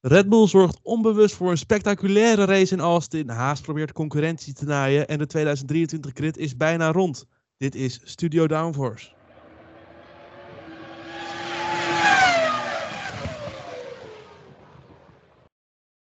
Red Bull zorgt onbewust voor een spectaculaire race in Austin. Haas probeert concurrentie te naaien en de 2023 grid is bijna rond. Dit is Studio Downforce.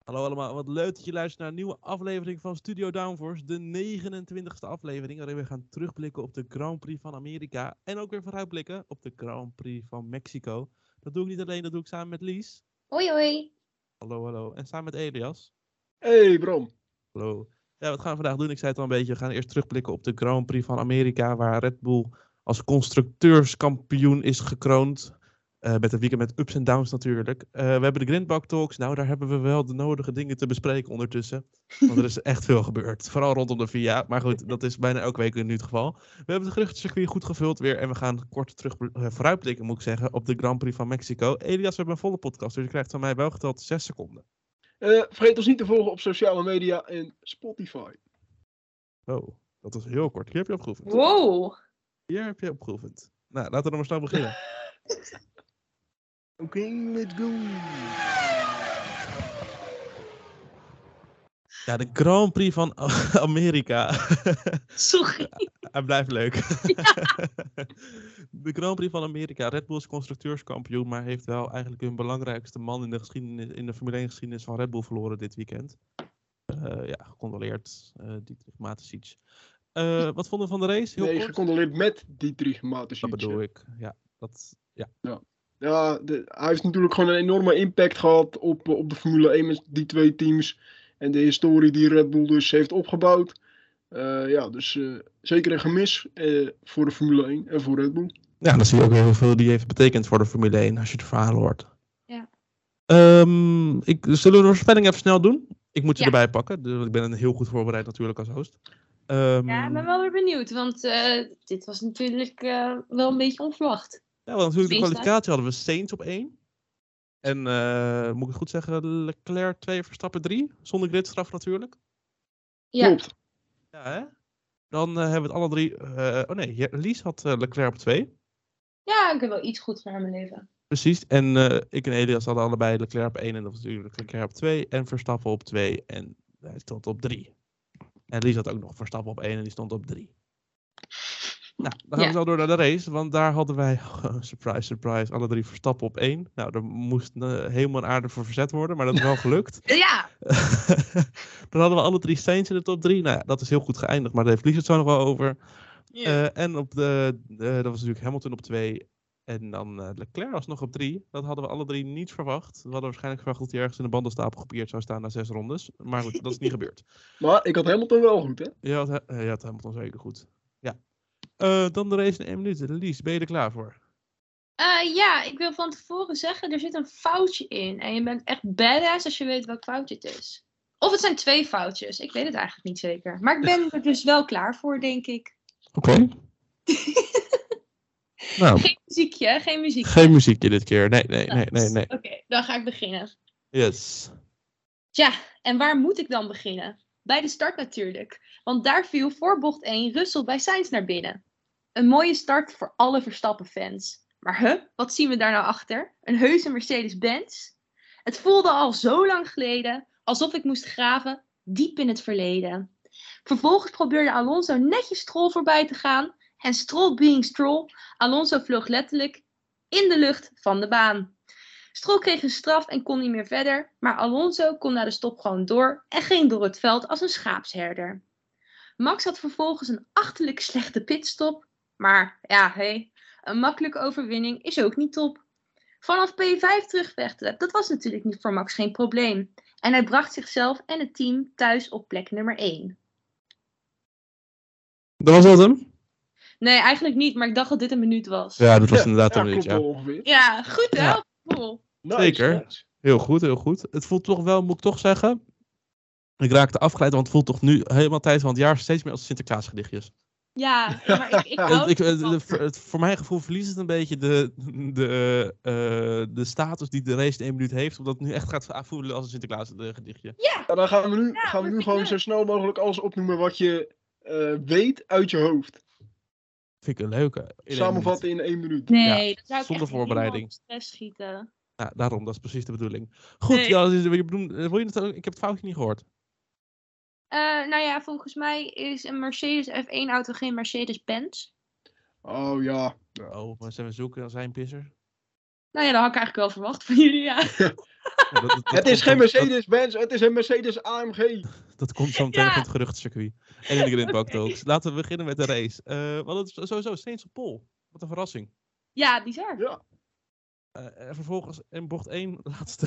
Hallo allemaal, wat leuk dat je luistert naar een nieuwe aflevering van Studio Downforce, de 29e aflevering, waarin we gaan terugblikken op de Grand Prix van Amerika en ook weer vooruitblikken op de Grand Prix van Mexico. Dat doe ik niet alleen, dat doe ik samen met Lies. Hoi hoi. Hallo, hallo. En samen met Elias. Hey Bram. Hallo. Ja, wat gaan we vandaag doen? Ik zei het al een beetje. We gaan eerst terugblikken op de Grand Prix van Amerika, waar Red Bull als constructeurskampioen is gekroond. Uh, met een weekend met ups en downs natuurlijk. Uh, we hebben de Grindbak Talks. Nou, daar hebben we wel de nodige dingen te bespreken ondertussen. Want er is echt veel gebeurd. Vooral rondom de VIA. Maar goed, dat is bijna elke week nu het geval. We hebben het geruchtencircuit goed gevuld weer. En we gaan kort terug uh, vooruitblikken, moet ik zeggen, op de Grand Prix van Mexico. Elias, we hebben een volle podcast. Dus je krijgt van mij wel geteld 6 seconden. vergeet ons niet te volgen op sociale media en Spotify. Oh, dat was heel kort. Hier heb je opgeoefend. Wow. Hier heb je opgeoefend. Nou, laten we dan maar snel beginnen. Oké, okay, let's go. Ja, de Grand Prix van Amerika. Sorry. Hij blijft leuk. Ja. De Grand Prix van Amerika. Red Bull is constructeurskampioen, maar heeft wel eigenlijk hun belangrijkste man in de, geschiedenis, in de Formule 1 geschiedenis van Red Bull verloren dit weekend. Uh, ja, gecondoleerd, uh, Dietrich Mateschitz. Uh, wat vonden we van de race? Heel nee, kort. gecondoleerd met Dietrich Mateschitz. Dat bedoel ik, ja. Dat, ja. ja. Ja, de, hij heeft natuurlijk gewoon een enorme impact gehad op, op de Formule 1 met die twee teams. En de historie die Red Bull dus heeft opgebouwd. Uh, ja, dus uh, zeker een gemis uh, voor de Formule 1 en voor Red Bull. Ja, dan zie je ook heel veel die heeft betekend voor de Formule 1 als je het verhaal hoort. Ja. Um, ik, zullen we de voorspelling even snel doen? Ik moet je ja. erbij pakken. Dus ik ben heel goed voorbereid natuurlijk als host. Um, ja, ik ben wel weer benieuwd. Want dit was natuurlijk wel een beetje onverwacht. Ja, want natuurlijk de kwalificatie hadden we Saints op 1. En uh, moet ik het goed zeggen, Leclerc 2, Verstappen 3. Zonder gridstraf natuurlijk. Ja. Klopt. Ja, hè? Dan uh, hebben we het alle drie... Uh, oh nee, Lies had Leclerc op 2. Ja, ik heb wel iets goed voor mijn leven. Precies. En ik en Elias hadden allebei Leclerc op 1. En dat was natuurlijk Leclerc op 2. En Verstappen op 2. En hij stond op 3. En Lies had ook nog Verstappen op 1 en die stond op 3. Nou, dan gaan we zo door naar de race, want daar hadden wij, surprise, surprise, alle drie Verstappen op één. Nou, er moest uh, helemaal een aarde voor verzet worden, maar dat is wel gelukt. ja! dan hadden we alle drie Saints in de top drie. Nou ja, dat is heel goed geëindigd, maar daar heeft Lies het zo nog wel over. Yeah. Uh, en op de, uh, dat was natuurlijk Hamilton op twee. En dan uh, Leclerc was nog op drie. Dat hadden we alle drie niet verwacht. We hadden waarschijnlijk verwacht dat hij ergens in de bandenstapel gepieerd zou staan na zes rondes. Maar goed, dat is niet gebeurd. Maar ik had Hamilton wel goed, hè? Je had, had Hamilton zeker goed. Ja. Uh, dan de race in één minuut. Lies, ben je er klaar voor? Uh, ja, ik wil van tevoren zeggen, er zit een foutje in. En je bent echt badass als je weet welk foutje het is. Of het zijn twee foutjes. Ik weet het eigenlijk niet zeker. Maar ik ben er dus wel klaar voor, denk ik. Oké. Okay. nou. Geen muziekje, geen muziekje. Geen muziekje dit keer. Nee, nee, nee, nee. nee. Oké, okay, dan ga ik beginnen. Yes. Tja, en waar moet ik dan beginnen? Bij de start natuurlijk. Want daar viel voor bocht 1 Russell bij Sainz naar binnen. Een mooie start voor alle Verstappen-fans. Maar huh, wat zien we daar nou achter? Een heuse Mercedes-Benz? Het voelde al zo lang geleden, alsof ik moest graven diep in het verleden. Vervolgens probeerde Alonso netjes Stroll voorbij te gaan. En Stroll being Stroll, Alonso vloog letterlijk in de lucht van de baan. Stroll kreeg een straf en kon niet meer verder, maar Alonso kon na de stop gewoon door en ging door het veld als een schaapsherder. Max had vervolgens een achterlijk slechte pitstop maar ja, hey, een makkelijke overwinning is ook niet top. Vanaf P5 terugvechten, dat was natuurlijk niet voor Max geen probleem. En hij bracht zichzelf en het team thuis op plek nummer 1. Dat was dat hem? Nee, eigenlijk niet, maar ik dacht dat dit een minuut was. Ja, dat was inderdaad een minuut, ja. Ja, goed hè? Ja. Cool. Zeker. Heel goed, heel goed. Het voelt toch wel, moet ik toch zeggen. Ik raakte afgeleid, want het voelt toch nu helemaal tijd van het jaar steeds meer als Sinterklaas gedichtjes. Ja, maar ik, ik hou ik, het, Voor mijn gevoel verliest het een beetje de, de, uh, de status die de race in één minuut heeft. Omdat het nu echt gaat voelen als een Sinterklaas gedichtje. Ja. ja. dan gaan we nu, gaan we nu gewoon zo snel mogelijk alles opnoemen wat je uh, weet uit je hoofd. Vind ik een leuke. Samenvatten in één minuut. Nee, dat zou ik zonder voorbereiding. stress schieten. Nou, daarom, dat is precies de bedoeling. Goed, Nee. ja, dus, je bedoelt, eh, wil je het, ik heb het foutje niet gehoord. Eh, nou ja, volgens mij is een Mercedes F1-auto geen Mercedes-Benz. Oh ja. Oh, maar zijn we zoeken, dan zijn pisser. Nou ja, dat had ik eigenlijk wel verwacht van jullie, ja. Ja, dat- dat- dat Het is geen Mercedes-Benz, het is een Mercedes AMG. Dat komt zo meteen Ja. op het geruchtencircuit. En in de Grindbak Talks. Laten we beginnen met de race. Eh want het is sowieso steeds op pol. Wat een verrassing. Ja, bizar. Ja. Eh, en vervolgens in bocht 1, laatste.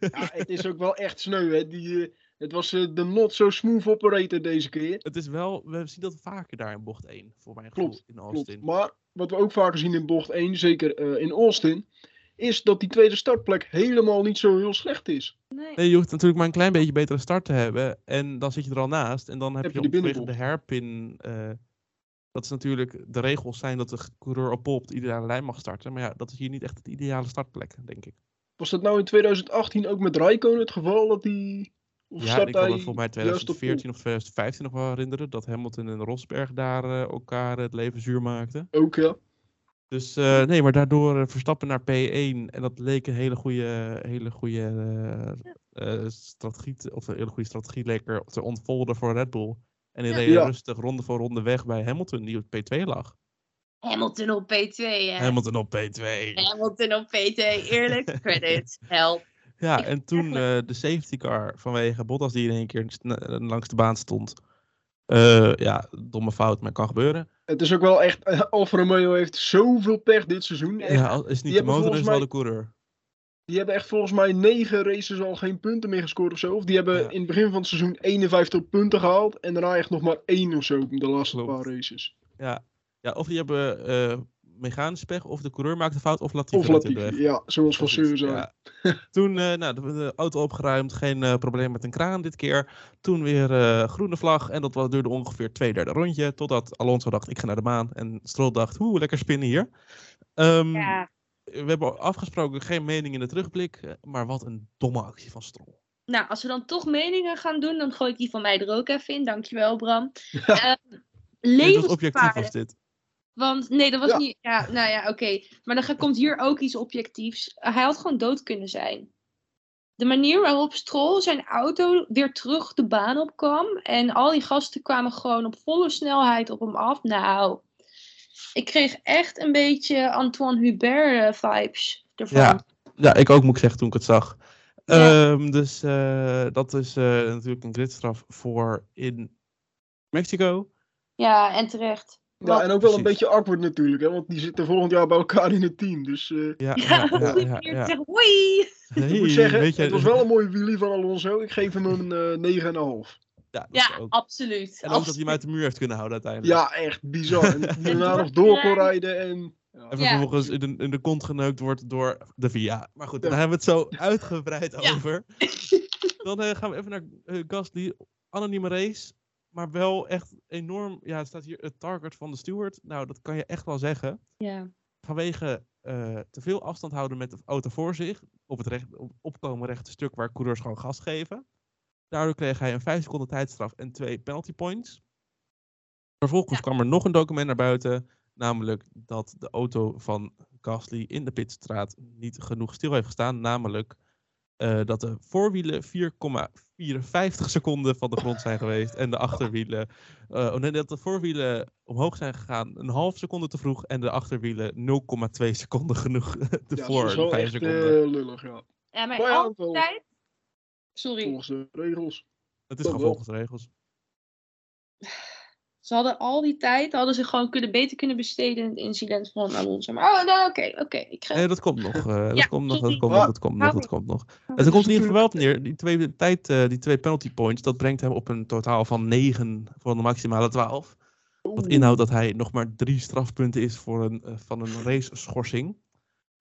ja, het is ook wel echt sneu. Hè. Die, eh, het was eh, de not so smooth operator deze keer. het is wel, we zien dat vaker daar in bocht 1, voor mijn gevoel, Klopt, in Klopt. Austin. Maar wat we ook vaker zien in bocht 1, zeker eh, in Austin, is dat die tweede startplek helemaal niet zo heel slecht is. Nee. Nee, je hoeft natuurlijk maar een klein beetje betere start te hebben. En dan zit je er al naast. En dan heb, Heb je, je de hairpin. eh, dat is natuurlijk. De regels zijn dat de coureur op op de ideale lijn mag starten. Maar ja, dat is hier niet echt de ideale startplek, denk ik. Was dat nou in 2018 ook met Raikkonen het geval? Dat die... Of Ja, start ik kan me volgens mij juist op 2014 of 2015 nog wel herinneren. Dat Hamilton en Rosberg daar eh, elkaar het leven zuur maakten. Ook ja. Dus eh, nee, maar daardoor eh, Verstappen naar P1. En dat leek een hele goede, hele goede eh, eh, strategie. te- Of een hele goede strategie leek er te ontvolden voor Red Bull. En die Ja. reden Ja. rustig ronde voor ronde weg bij Hamilton, die op P2 lag. Hamilton op P2, hè. Hamilton op P2. Hamilton op P2, eerlijk. Credit, help. Ja, Ik en toen eh, de safety car vanwege Bottas die in één keer sna- langs de baan stond. Eh, ja, domme fout, maar kan gebeuren. Het is ook wel echt, eh, Alfa Romeo heeft zoveel pech dit seizoen. Echt, Ja, is niet de motor, is wel de coureur. Die hebben echt volgens mij negen races al geen punten meer gescoord of zo. Of die hebben Ja. in het begin van het seizoen 51 punten gehaald. En daarna echt nog maar één of zo in de laatste paar races. Ja. ja, of die hebben eh mechanische pech, of de coureur maakt een fout, of Latifi Of Latifi, ja, zoals van ja. Toen eh, nou, de, de auto opgeruimd, geen eh, probleem met een kraan dit keer. Toen weer eh, groene vlag en dat was, duurde ongeveer twee derde rondje. Totdat Alonso dacht, ik ga naar de maan. En Stroll dacht, hoe lekker spinnen hier. Ehm, Ja. We hebben afgesproken geen mening in de terugblik, maar wat een domme actie van Stroll. Nou, als we dan toch meningen gaan doen, dan gooi ik die van mij er ook even in. Dankjewel, Bram. Ja. Dit was objectief levensgevaarlijk. was dit. Want nee, dat was Ja. niet. Ja, nou ja, oké. Maar dan komt hier ook iets objectiefs. Hij had gewoon dood kunnen zijn. De manier waarop Stroll zijn auto weer terug de baan op kwam. En al die gasten kwamen gewoon op volle snelheid op hem af. Nou, ik kreeg echt een beetje Antoine Hubert eh, vibes ervan. Ja. Ja, ik ook moet ik zeggen toen ik het zag. Ja. Ehm, dus eh, dat is eh, natuurlijk een gridstraf voor in Mexico. Ja, en terecht. Ja, en ook wel een beetje awkward natuurlijk, hè, want die zitten volgend jaar bij elkaar in het team. Dus eh, Ja, Ja, ja, ja, ja, ja, ja. Zeg, hoi! ik moet zeggen, je, het was wel een mooie wheelie van Alonso. Ik geef hem een eh 9,5. Ja, dat is Ja, ook. absoluut. En ook dat hij hem uit de muur heeft kunnen houden uiteindelijk. Ja, echt bizar. En dat hij daarna nog door kon rijden en... Ja. En Ja. vervolgens in de, in de kont geneukt wordt door de VIA. Maar goed, daar Ja. hebben we het zo uitgebreid Ja. over. Dan eh, gaan we even naar eh Gasly. Anonieme race. Maar wel echt enorm. Ja, het staat hier het target van de steward. Nou, dat kan je echt wel zeggen. Ja. Vanwege eh, te veel afstand houden met de auto voor zich. Op het recht, op opkomen rechte stuk waar coureurs gewoon gas geven. Daardoor kreeg hij een 5 seconden tijdstraf en twee penalty points. Vervolgens Ja. kwam er nog een document naar buiten. Namelijk dat de auto van Gasly in de pitstraat niet genoeg stil heeft gestaan. Namelijk eh, dat de voorwielen 4,54 seconden van de grond zijn geweest. En de achterwielen. eh, oh nee, dat de voorwielen omhoog zijn gegaan een half seconde te vroeg. En de achterwielen 0,2 seconden genoeg te Ja, voor dat is wel de 5 echt seconden. eh, lullig, ja. Ja, maar Maar altijd... Sorry. Volgens de regels. Het is gewoon volgens de regels. Ze hadden al die tijd, hadden ze gewoon kunnen, beter kunnen besteden in het incident van Alonso. Maar oh, nou, oké, oké. ik ga... Nee, dat komt nog. eh, dat Ja, komt nog, dat komt nog, dat komt nog, dat komt nog. En komt in ieder geval wel neer, die twee, tijd, eh, die twee penalty points, dat brengt hem op een totaal van 9 voor de maximale 12. Wat inhoudt dat hij nog maar drie strafpunten is voor een, eh, van een race schorsing.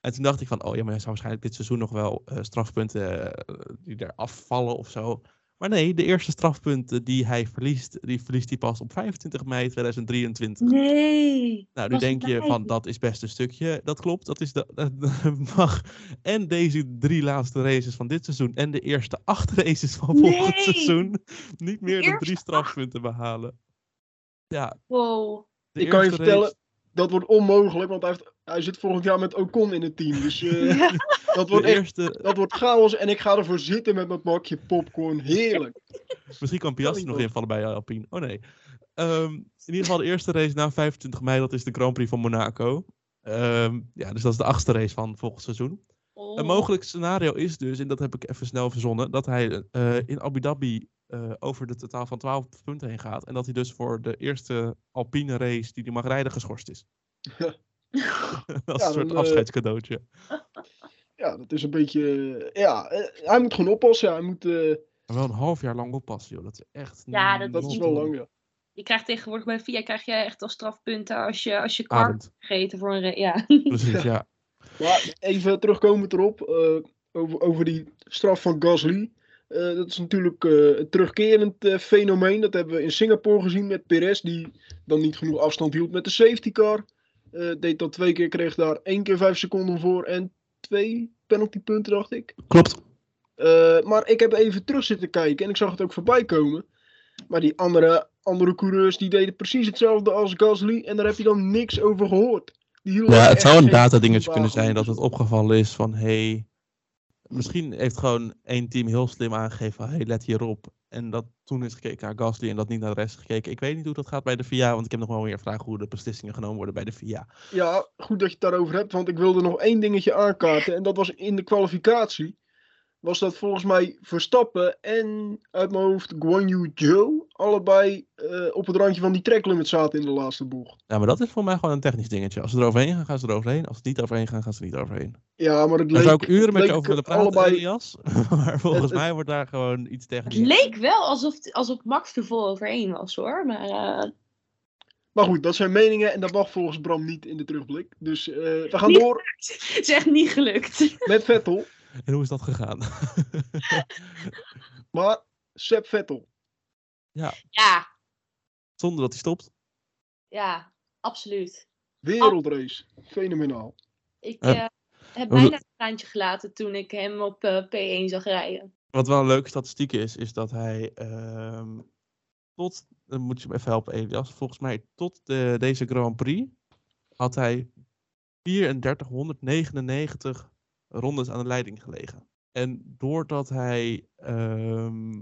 En toen dacht ik van, oh ja, maar hij zou waarschijnlijk dit seizoen nog wel strafpunten die er afvallen of zo. Maar nee, de eerste strafpunten die hij verliest, die verliest hij pas op 25 mei 2023. Nee. Nou, nu denk je van dat is best een stukje. Dat klopt, dat is de, dat mag. En deze drie laatste races van dit seizoen en de eerste acht races van volgend Nee! seizoen niet meer dan drie strafpunten behalen. Ja, Wow. de Ik kan je eerste vertellen, race- dat wordt onmogelijk, want hij heeft, Hij zit volgend jaar met Ocon in het team. Dus eh, Ja. dat, wordt echt, eerste, dat wordt chaos. En ik ga ervoor zitten met mijn bakje popcorn. Heerlijk. misschien kan Piastri nog invallen bij Alpine. Oh nee. Ehm, in ieder geval de eerste race na 25 mei, dat is de Grand Prix van Monaco. Ehm, ja, dus dat is de achtste race van volgend seizoen. Oh. Een mogelijk scenario is dus, en dat heb ik even snel verzonnen, dat hij eh, in Abu Dhabi eh, over de totaal van 12 punten heen gaat. En dat hij dus voor de eerste Alpine race die hij mag rijden geschorst is. Als Ja, een soort dan, eh, afscheidscadeautje. Ja, dat is een beetje. eh, ja, eh, hij moet gewoon oppassen. Hij moet, wel een half jaar lang oppassen, joh. Dat is echt. Ja, dat is wel lang, ja. Je krijgt tegenwoordig bij VIA krijg je echt al strafpunten als je, als je kar Arend. vergeten voor een Ja. Precies, ja. Maar even terugkomend erop. eh, over, over die straf van Gasly. Eh, dat is natuurlijk eh, een terugkerend fenomeen. Dat hebben we in Singapore gezien met Perez. Die dan niet genoeg afstand hield met de safety car. Eh, deed dat twee keer, kreeg daar één keer vijf seconden voor. En twee penaltypunten, dacht ik. Klopt. Eh, maar ik heb even terug zitten kijken en ik zag het ook voorbij komen. Maar die andere, andere coureurs die deden precies hetzelfde als Gasly en daar heb je dan niks over gehoord. Die Ja, het zou een datadingetje kunnen zijn dat het opgevallen is van hey, misschien heeft gewoon één team heel slim aangegeven hey, let hierop. En dat toen is gekeken naar Gasly en dat niet naar de rest gekeken. Ik weet niet hoe dat gaat bij de VIA, want ik heb nog wel meer vragen hoe de beslissingen genomen worden bij de VIA. Ja, goed dat je het daarover hebt, want ik wilde nog één dingetje aankaarten. En dat was in de kwalificatie. Was dat volgens mij Verstappen en uit mijn hoofd Guan Yu Zhou allebei eh, op het randje van die tracklimit zaten in de laatste bocht. Ja, maar dat is voor mij gewoon een technisch dingetje. Als ze eroverheen gaan, gaan ze eroverheen. Als ze niet overheen gaan, gaan ze niet overheen. Ja, maar het Daar leek, zou ik uren met je leek over willen praten, allebei- Elias. maar volgens Het- het- mij wordt daar gewoon iets Het technisch. leek wel alsof, alsof Max er vol overheen was hoor. Maar eh, Maar goed, dat zijn meningen en dat mag volgens Bram niet in de terugblik. Dus eh, we gaan Niet- door het is echt niet gelukt. met Vettel. En hoe is dat gegaan? Maar Seb Vettel. Ja, Zonder dat hij stopt. ja, absoluut. Wereldrace. Fenomenaal. Ik Eh, eh, heb bijna een traantje gelaten toen ik hem op eh, P1 zag rijden. Wat wel een leuke statistiek is, is dat hij ehm, tot, dan moet je me even helpen Elias, volgens mij tot de, deze Grand Prix had hij 3499 rondes aan de leiding gelegen. En doordat hij ehm,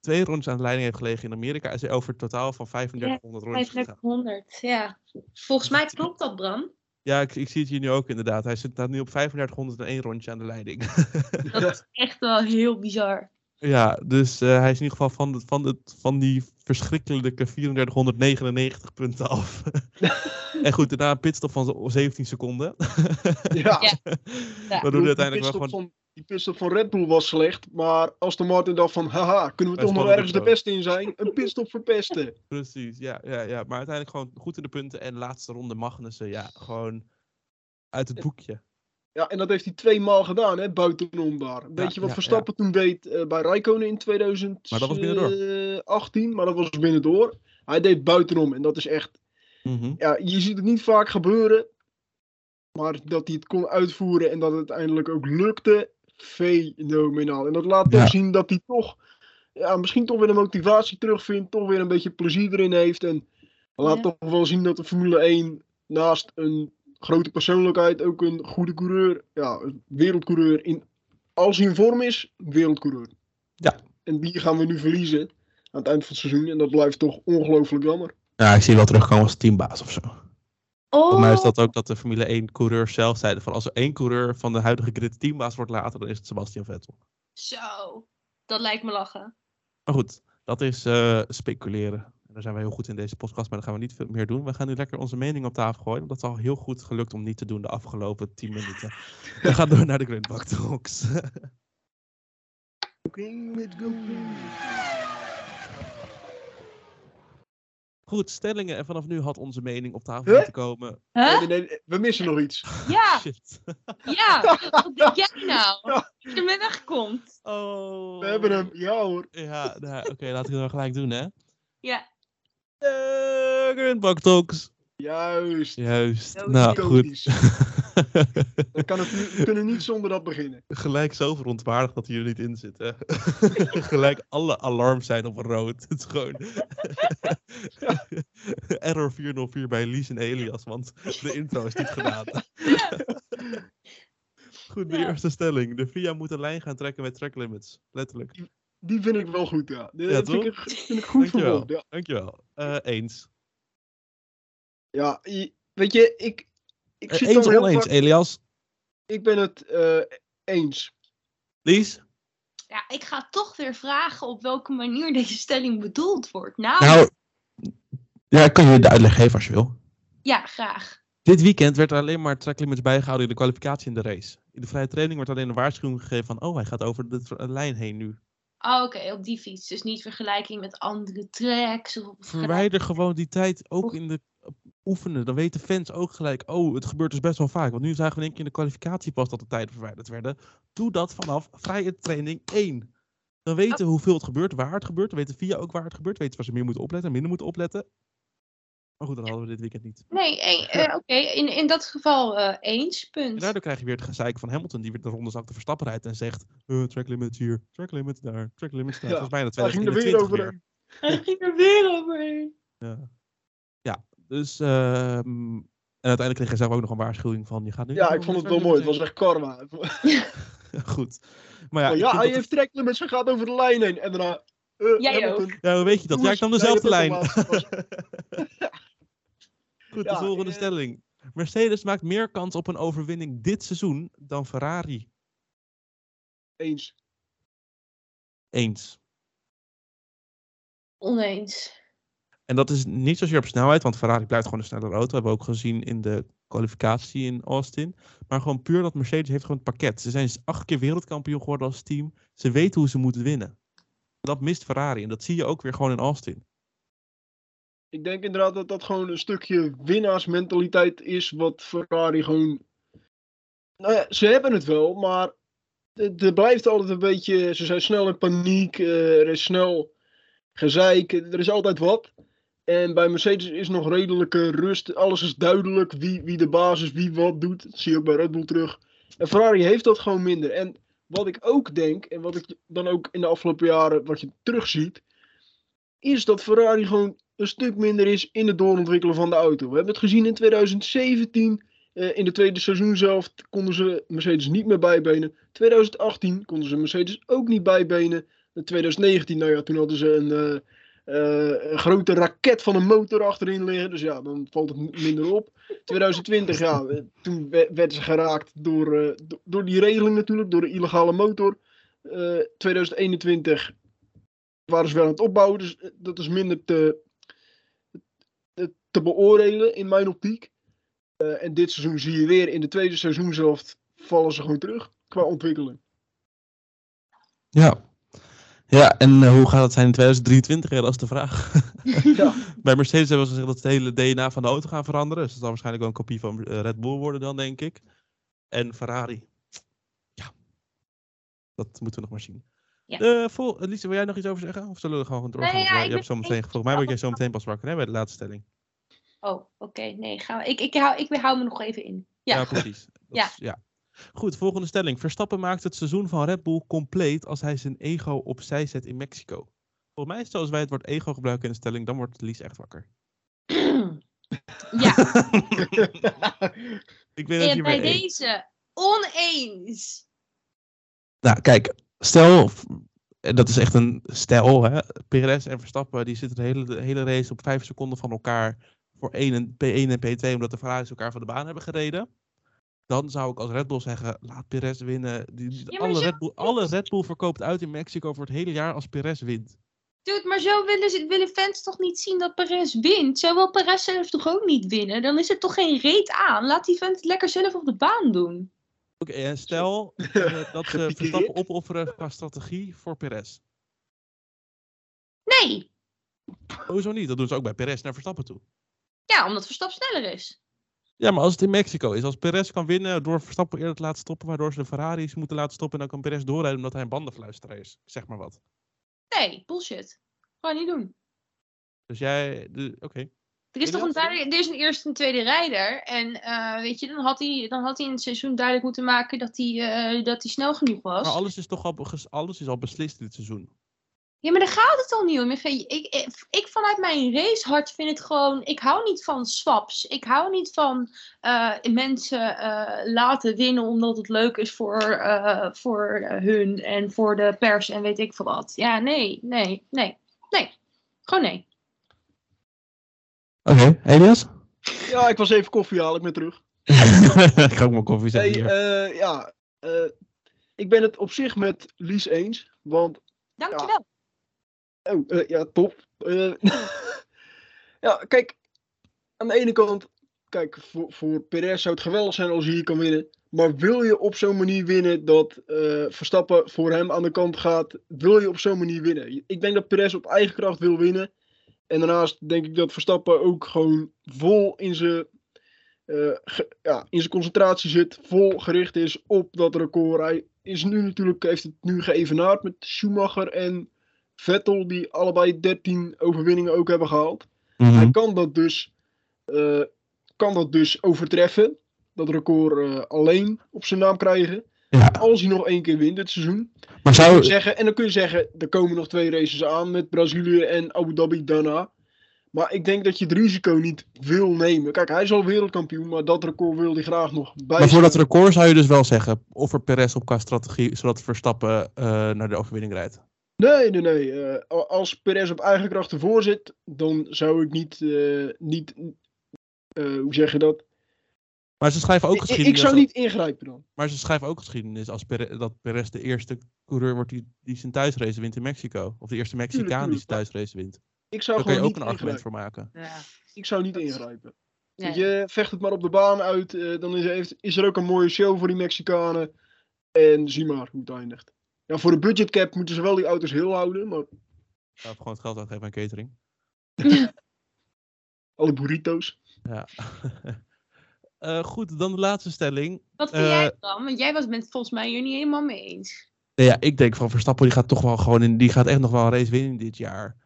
twee rondes aan de leiding heeft gelegen in Amerika, is hij over het totaal van 3500 rondjes gegaan. 3500, ja. Volgens mij klopt dat, Bram. Ja, ik, ik zie het hier nu ook inderdaad. Hij zit staat nu op 3501 rondje aan de leiding. Dat is echt wel heel bizar. Ja, dus eh, hij is in ieder geval van, de, van, de, van die verschrikkelijke 3499 punten af. en goed, daarna een pitstop van zo- 17 seconden. Ja, Ja. Die hij uiteindelijk wel gewoon... van, die pitstop van Red Bull was slecht. Maar Aston Martin dacht van, haha, kunnen we toch nog ergens de het beste in zijn? Een pitstop verpesten. Precies, ja, ja, ja. Maar uiteindelijk gewoon goed in de punten. En laatste ronde Magnussen, ja, gewoon uit het boekje. Ja, en dat heeft hij twee maal gedaan, hè, buitenom daar. Een beetje wat ja, Verstappen toen deed eh, bij Raikkonen in 2018. Maar dat was binnendoor. 18, maar dat was binnendoor. Hij deed buitenom en dat is echt... Mhm. Ja, je ziet het niet vaak gebeuren. Maar dat hij het kon uitvoeren en dat het uiteindelijk ook lukte, fenomenaal. En dat laat toch Ja. zien dat hij toch, ja, misschien toch weer de motivatie terugvindt, toch weer een beetje plezier erin heeft. En laat Ja. toch wel zien dat de Formule 1 naast een grote persoonlijkheid ook een goede coureur, ja, een wereldcoureur, in, als hij in vorm is, wereldcoureur. Ja. En die gaan we nu verliezen aan het eind van het seizoen. En dat blijft toch ongelooflijk jammer. Ja, ik zie wel terugkomen als teambaas of zo. Oh, Voor mij is dat ook dat de Formule 1 coureurs zelf zeiden van als er één coureur van de huidige grid teambaas wordt later, dan is het Sebastian Vettel. zo. Dat lijkt me lachen. Maar goed, dat is eh, speculeren. En daar zijn wij heel goed in deze podcast, maar dat gaan we niet veel meer doen. We gaan nu lekker onze mening op tafel gooien. Want dat is al heel goed gelukt om niet te doen de afgelopen 10 minuten. We gaan door naar de Grundbak Talks. Goed, stellingen. En vanaf nu had onze mening op tafel Huh? moeten komen. Huh? Nee, nee, nee, we missen nog iets. Ja, Shit. ja. Wat denk jij nou? Dat je ermee wegkomt. Oh. We hebben hem. Ja hoor. Ja, nou, oké, laten we het dan gelijk doen, hè. Ja. De Grundbak Talks. Juist. Juist. Nou, goed. Kan het niet- we kunnen niet zonder dat beginnen. Gelijk zo verontwaardigd dat hij er niet in zit. Hè? Gelijk alle alarms zijn op rood. Het is gewoon. Error 404 bij Lies en Elias, want de intro is niet gedaan. Goed, de Ja. eerste stelling. De VIA moet een lijn gaan trekken met track limits. Letterlijk. Die vind ik wel goed, ja. Die Ja, vind, ik, vind ik goed Dankjewel. Ja. Dankjewel. Eh, eens. ja, weet je, ik, ik Eh, zit eens dan of heel oneens, vaak- Elias? Ik ben het eh, eens. Lies? Ja, ik ga toch weer vragen op welke manier deze stelling bedoeld wordt. Nou, Nou, ja, ik kan je de uitleg geven als je wil. ja, graag. Dit weekend werd er alleen maar track limits bijgehouden in de kwalificatie en de race. In de vrije training werd alleen een waarschuwing gegeven van, oh, hij gaat over de lijn heen nu. Oh, oké, op die fiets. Dus niet vergelijking met andere tracks. Of Verwijder gewoon die tijd ook in de oefenen. Dan weten fans ook gelijk, oh, het gebeurt dus best wel vaak. Want nu zagen we in één keer in de kwalificatie pas dat de tijden verwijderd werden. Doe dat vanaf vrije training 1. Dan weten we hoeveel het gebeurt, waar het gebeurt. Dan weten via ook waar het gebeurt. Weten waar ze meer moeten opletten, minder moeten opletten. Maar goed, dat hadden we dit weekend niet. Nee, eh, eh, oké, in, in dat geval eh, eens, En punt. daardoor krijg je weer het gezeik van Hamilton, die weer de ronde zak te Verstappen rijdt en zegt, eh, track limits hier, track limits daar, track limits daar. Ja, dat ging er weer 2021 weer. overheen. Hij ging er weer overheen. Ja. ja, dus ehm, en uiteindelijk kreeg hij zelf ook nog een waarschuwing van, je gaat nu... Ja, ik vond het de wel mooi. Het track was echt karma. limits. Goed. Maar ja, Ja, ik ja hij dat heeft treklimits, hij gaat over de lijn heen. En daarna... Jij Hamilton. ook. Ja, hoe weet je dat? Ja, ik nam dezelfde nee, lijn. dat heb ik al Goed, de volgende eh, stelling. Mercedes maakt meer kans op een overwinning dit seizoen dan Ferrari. Eens. Eens. Oneens. En dat is niet zozeer op snelheid, want Ferrari blijft gewoon een snellere auto. hebben we ook gezien in de kwalificatie in Austin. Maar gewoon puur dat Mercedes heeft gewoon het pakket. Ze zijn acht keer wereldkampioen geworden als team. Ze weten hoe ze moeten winnen. Dat mist Ferrari en dat zie je ook weer gewoon in Austin. Ik denk inderdaad dat dat gewoon een stukje winnaarsmentaliteit is. Wat Ferrari gewoon. Nou ja, ze hebben het wel, maar. het- blijft altijd een beetje. Ze zijn snel in paniek. eh, er is snel gezeik. Er is altijd wat. En bij Mercedes is nog redelijke rust. Alles is duidelijk. Wie, wie de baas is, wie wat doet. Dat zie je ook bij Red Bull terug. En Ferrari heeft dat gewoon minder. En wat ik ook denk, en wat ik dan ook in de afgelopen jaren wat je terugziet, is dat Ferrari gewoon een stuk minder is in het doorontwikkelen van de auto. We hebben het gezien in 2017. eh, in de tweede seizoen zelf konden ze Mercedes niet meer bijbenen. 2018 konden ze Mercedes ook niet bijbenen. In 2019, nou ja, toen hadden ze een, eh, eh, een grote raket van een motor achterin liggen. Dus ja, dan valt het minder op. 2020, ja, toen we- werden ze geraakt door, do- door die regeling natuurlijk, door de illegale motor. Eh, 2021 waren ze wel aan het opbouwen, dus dat is minder te, te- beoordelen in mijn optiek. Eh, en dit seizoen zie je weer in de tweede seizoen zelf vallen ze gewoon terug qua ontwikkeling. Ja. Ja, en eh, hoe gaat het zijn in 2023? Ja, dat is de vraag. Ja. Bij Mercedes hebben ze gezegd dat ze het hele DNA van de auto gaan veranderen. Dus dat zal waarschijnlijk wel een kopie van eh, Red Bull worden dan, denk ik. En Ferrari. Ja. Dat moeten we nog maar zien. Ja. Eh, vol, wil jij nog iets over zeggen? Of zullen we gewoon doorgaan? Nee, ja, eh, je hebt zo meteen, ik- volgens mij word jij zo meteen pas wakker hè, bij de laatste stelling. Oh, oké. Nee, gaan we. Ik, ik, hou, ik hou me nog even in. Ja. Ja, precies. Ja. Is, ja. Goed, volgende stelling. Verstappen maakt het seizoen van Red Bull compleet als hij zijn ego opzij zet in Mexico. Volgens mij is het als wij het woord ego gebruiken in de stelling, dan wordt Lies echt wakker. ja, Ik weet dat en je bij deze oneens. Nou, kijk, stel, dat is echt een stel, hè. Perez en Verstappen die zitten de hele, de hele race op vijf seconden van elkaar voor 1 en, P1 en P2, omdat de Ferraris elkaar van de baan hebben gereden. Dan zou ik als Red Bull zeggen, laat Perez winnen. Die, die- Ja, maar alle, zo- Red Bull, alle Red Bull verkoopt uit in Mexico voor het hele jaar als Perez wint. Dude, maar zo willen, ze- willen fans toch niet zien dat Perez wint? Zo wil Perez zelf toch ook niet winnen? Dan is er toch geen reet aan? Laat die vent het lekker zelf op de baan doen. Oké, en stel eh, dat ze. Verstappen opofferen qua strategie voor Perez. Nee. Hoezo niet? Dat doen ze ook bij Perez naar Verstappen toe. Ja, omdat Verstappen sneller is. Ja, maar als het in Mexico is, als Perez kan winnen door Verstappen eerder te laten stoppen, waardoor ze de Ferraris moeten laten stoppen en dan kan Perez doorrijden omdat hij een bandenfluisteraar is. Zeg maar wat. Nee, bullshit. Gewoon niet doen. Dus jij, oké. Er is toch een duidelijk, er is een eerste en tweede rijder. En eh, weet je, dan had, hij, dan had hij in het seizoen duidelijk moeten maken dat hij, eh, dat hij snel genoeg was. Maar alles is toch al, alles is al beslist dit seizoen. Ja, maar daar gaat het al niet om. Ik, ik, ik, ik vanuit mijn racehart vind het gewoon. Ik hou niet van swaps. Ik hou niet van eh, mensen eh, laten winnen omdat het leuk is voor, eh, voor hun en voor de pers en weet ik veel wat. Ja, nee, nee, nee, nee. Gewoon nee. Oké, Elias? Ja, ik was even koffie halen, ik ben terug. ik ga ook mijn koffie Hey, zetten hier. eh, ja, eh, ik ben het op zich met Lies eens. Want, Dankjewel. Oh, eh, ja, top. Eh, ja, kijk, aan de ene kant, kijk, voor, voor Perez zou het geweldig zijn als hij hier kan winnen. Maar wil je op zo'n manier winnen dat eh, Verstappen voor hem aan de kant gaat, wil je op zo'n manier winnen? Ik denk dat Perez op eigen kracht wil winnen. En daarnaast denk ik dat Verstappen ook gewoon vol in zijn, ja, in zijn concentratie zit, vol gericht is op dat record. Hij is nu natuurlijk, heeft het nu geëvenaard met Schumacher en Vettel, die allebei 13 overwinningen ook hebben gehaald. Mhm. Hij kan dat dus, eh, kan dat dus overtreffen. Dat record eh, alleen op zijn naam krijgen. Ja, Als hij nog één keer wint dit seizoen. maar zou... zeggen, en dan kun je zeggen, er komen nog twee races aan met Brazilië en Abu Dhabi daarna. Maar ik denk dat je het risico niet wil nemen. Kijk, hij is al wereldkampioen, maar dat record wil hij graag nog bij. Maar voor dat record zou je dus wel zeggen, offer Perez op qua strategie, zodat Verstappen eh, naar de overwinning rijdt. Nee, nee, nee. eh, als Perez op eigen kracht ervoor zit, dan zou ik niet, eh, niet eh, hoe zeg je dat? Maar ze schrijven ook Ik, ik geschiedenis. zou niet ingrijpen dan. Maar ze schrijven ook geschiedenis als Pere- dat Perez de eerste coureur wordt die, die zijn thuisrace wint in Mexico. Of de eerste Mexicaan die zijn thuisrace wint. Ik zou Daar kan je ook een argument ingrijpen. voor maken. Ja. Ik zou niet ingrijpen. Nee. Je vecht het maar op de baan uit. eh, dan is, heeft- is er ook een mooie show voor die Mexicanen. En zie maar hoe het eindigt. Ja, voor de budgetcap moeten ze wel die auto's heel houden. Maar Ja, gewoon het geld uitgeven aan catering. alle burritos. Ja. Eh, goed, dan de laatste stelling. Wat vind Eh, jij dan? Want jij was het met volgens mij hier niet helemaal mee eens. Nou ja, ik denk van Verstappen die gaat toch wel gewoon in, die gaat echt nog wel een race winnen dit jaar.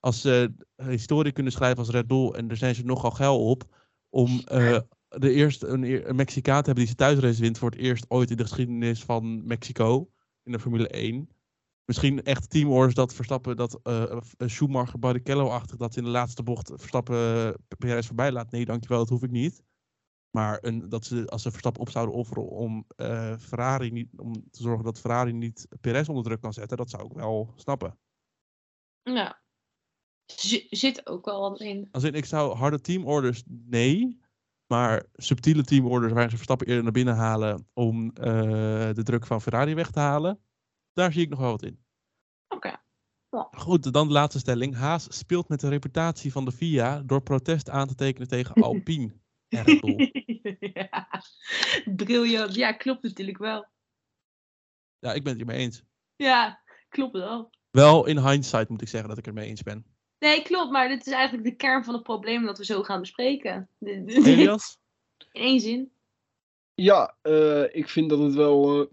Als ze een historie kunnen schrijven als Red Bull en er zijn ze nogal geil op om eh, de eerste een, een Mexicaan te hebben die zijn thuisrace wint voor het eerst ooit in de geschiedenis van Mexico in de Formule 1. Misschien echt teamorders dat Verstappen dat eh Schumacher Barrichello-achtig dat in de laatste bocht Verstappen uh, Perez voorbij laat. Nee, dankjewel, dat hoef ik niet. Maar een, dat ze, als ze Verstappen op zouden offeren om, eh, Ferrari niet, om te zorgen dat Ferrari niet Perez onder druk kan zetten, dat zou ik wel snappen. Ja. Z- zit ook wel wat in. Als in, ik zou harde teamorders, nee. Maar subtiele teamorders waarin ze Verstappen eerder naar binnen halen om eh, de druk van Ferrari weg te halen, daar zie ik nog wel wat in. Oké. Goed, dan de laatste stelling. Haas speelt met de reputatie van de FIA door protest aan te tekenen tegen Alpine. ja. Briljant. Ja, klopt natuurlijk wel. Ja, ik ben het hiermee eens. Ja, klopt wel. Wel in hindsight moet ik zeggen dat ik het mee eens ben. Nee, klopt, maar dit is eigenlijk de kern van het probleem dat we zo gaan bespreken. Elias? In één zin. Ja, eh, ik vind dat het wel. eh,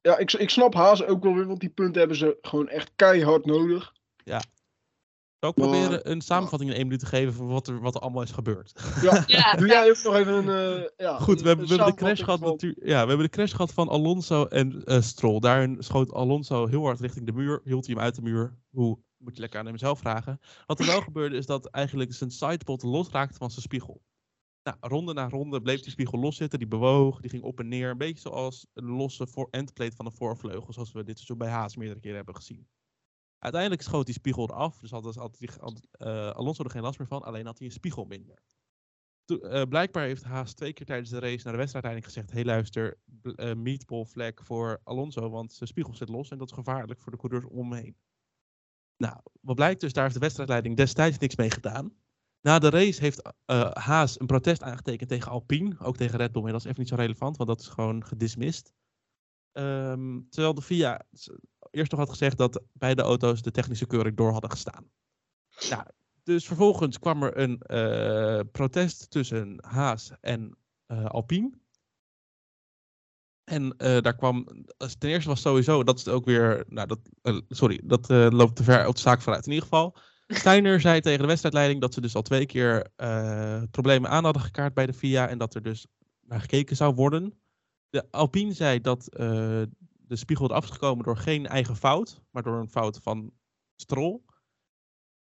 ja, ik, ik snap Haas ook wel weer, want die punten hebben ze gewoon echt keihard nodig. Zou ik Maar- proberen een samenvatting in één minuut te geven van wat er, wat er allemaal is gebeurd. Ja, Ja, doe jij ook nog even een. eh, ja, Goed, we hebben, een we hebben de crash gehad van- natuurlijk. Ja, we hebben de crash gehad van Alonso en eh Stroll. Daarin schoot Alonso heel hard richting de muur, hield hij hem uit de muur. Hoe moet je lekker aan hem zelf vragen. Wat er wel gebeurde is dat eigenlijk zijn sidepod losraakte van zijn spiegel. Nou, ronde na ronde bleef die spiegel loszitten, die bewoog, die ging op en neer. Een beetje zoals een losse voor endplate van een voorvleugel, zoals we dit seizoen bij Haas meerdere keren hebben gezien. Uiteindelijk schoot die spiegel eraf, dus had, had, die- had eh, Alonso er geen last meer van, alleen had hij een spiegel minder. Toen, eh, blijkbaar heeft Haas twee keer tijdens de race naar de wedstrijd gezegd: hey, luister, eh, meatball flag voor Alonso, want zijn spiegel zit los en dat is gevaarlijk voor de coureurs om hem heen. Nou, wat blijkt dus, daar heeft de wedstrijdleiding destijds niks mee gedaan. Na de race heeft eh, Haas een protest aangetekend tegen Alpine, ook tegen Red Bull, maar dat is even niet zo relevant, want dat is gewoon gedismist. Ehm, terwijl de FIA eerst nog had gezegd dat beide auto's de technische keuring door hadden gestaan. Nou, dus vervolgens kwam er een eh, protest tussen Haas en eh, Alpine. En eh, daar kwam, als- ten eerste was sowieso, dat is ook weer, nou dat, eh, sorry, dat eh, loopt te ver uit de zaak vooruit. In ieder geval, Steiner zei tegen de wedstrijdleiding dat ze dus al twee keer eh, problemen aan hadden gekaart bij de FIA en dat er dus naar gekeken zou worden. De Alpine zei dat eh, de spiegel eraf is gekomen door geen eigen fout, maar door een fout van Stroll.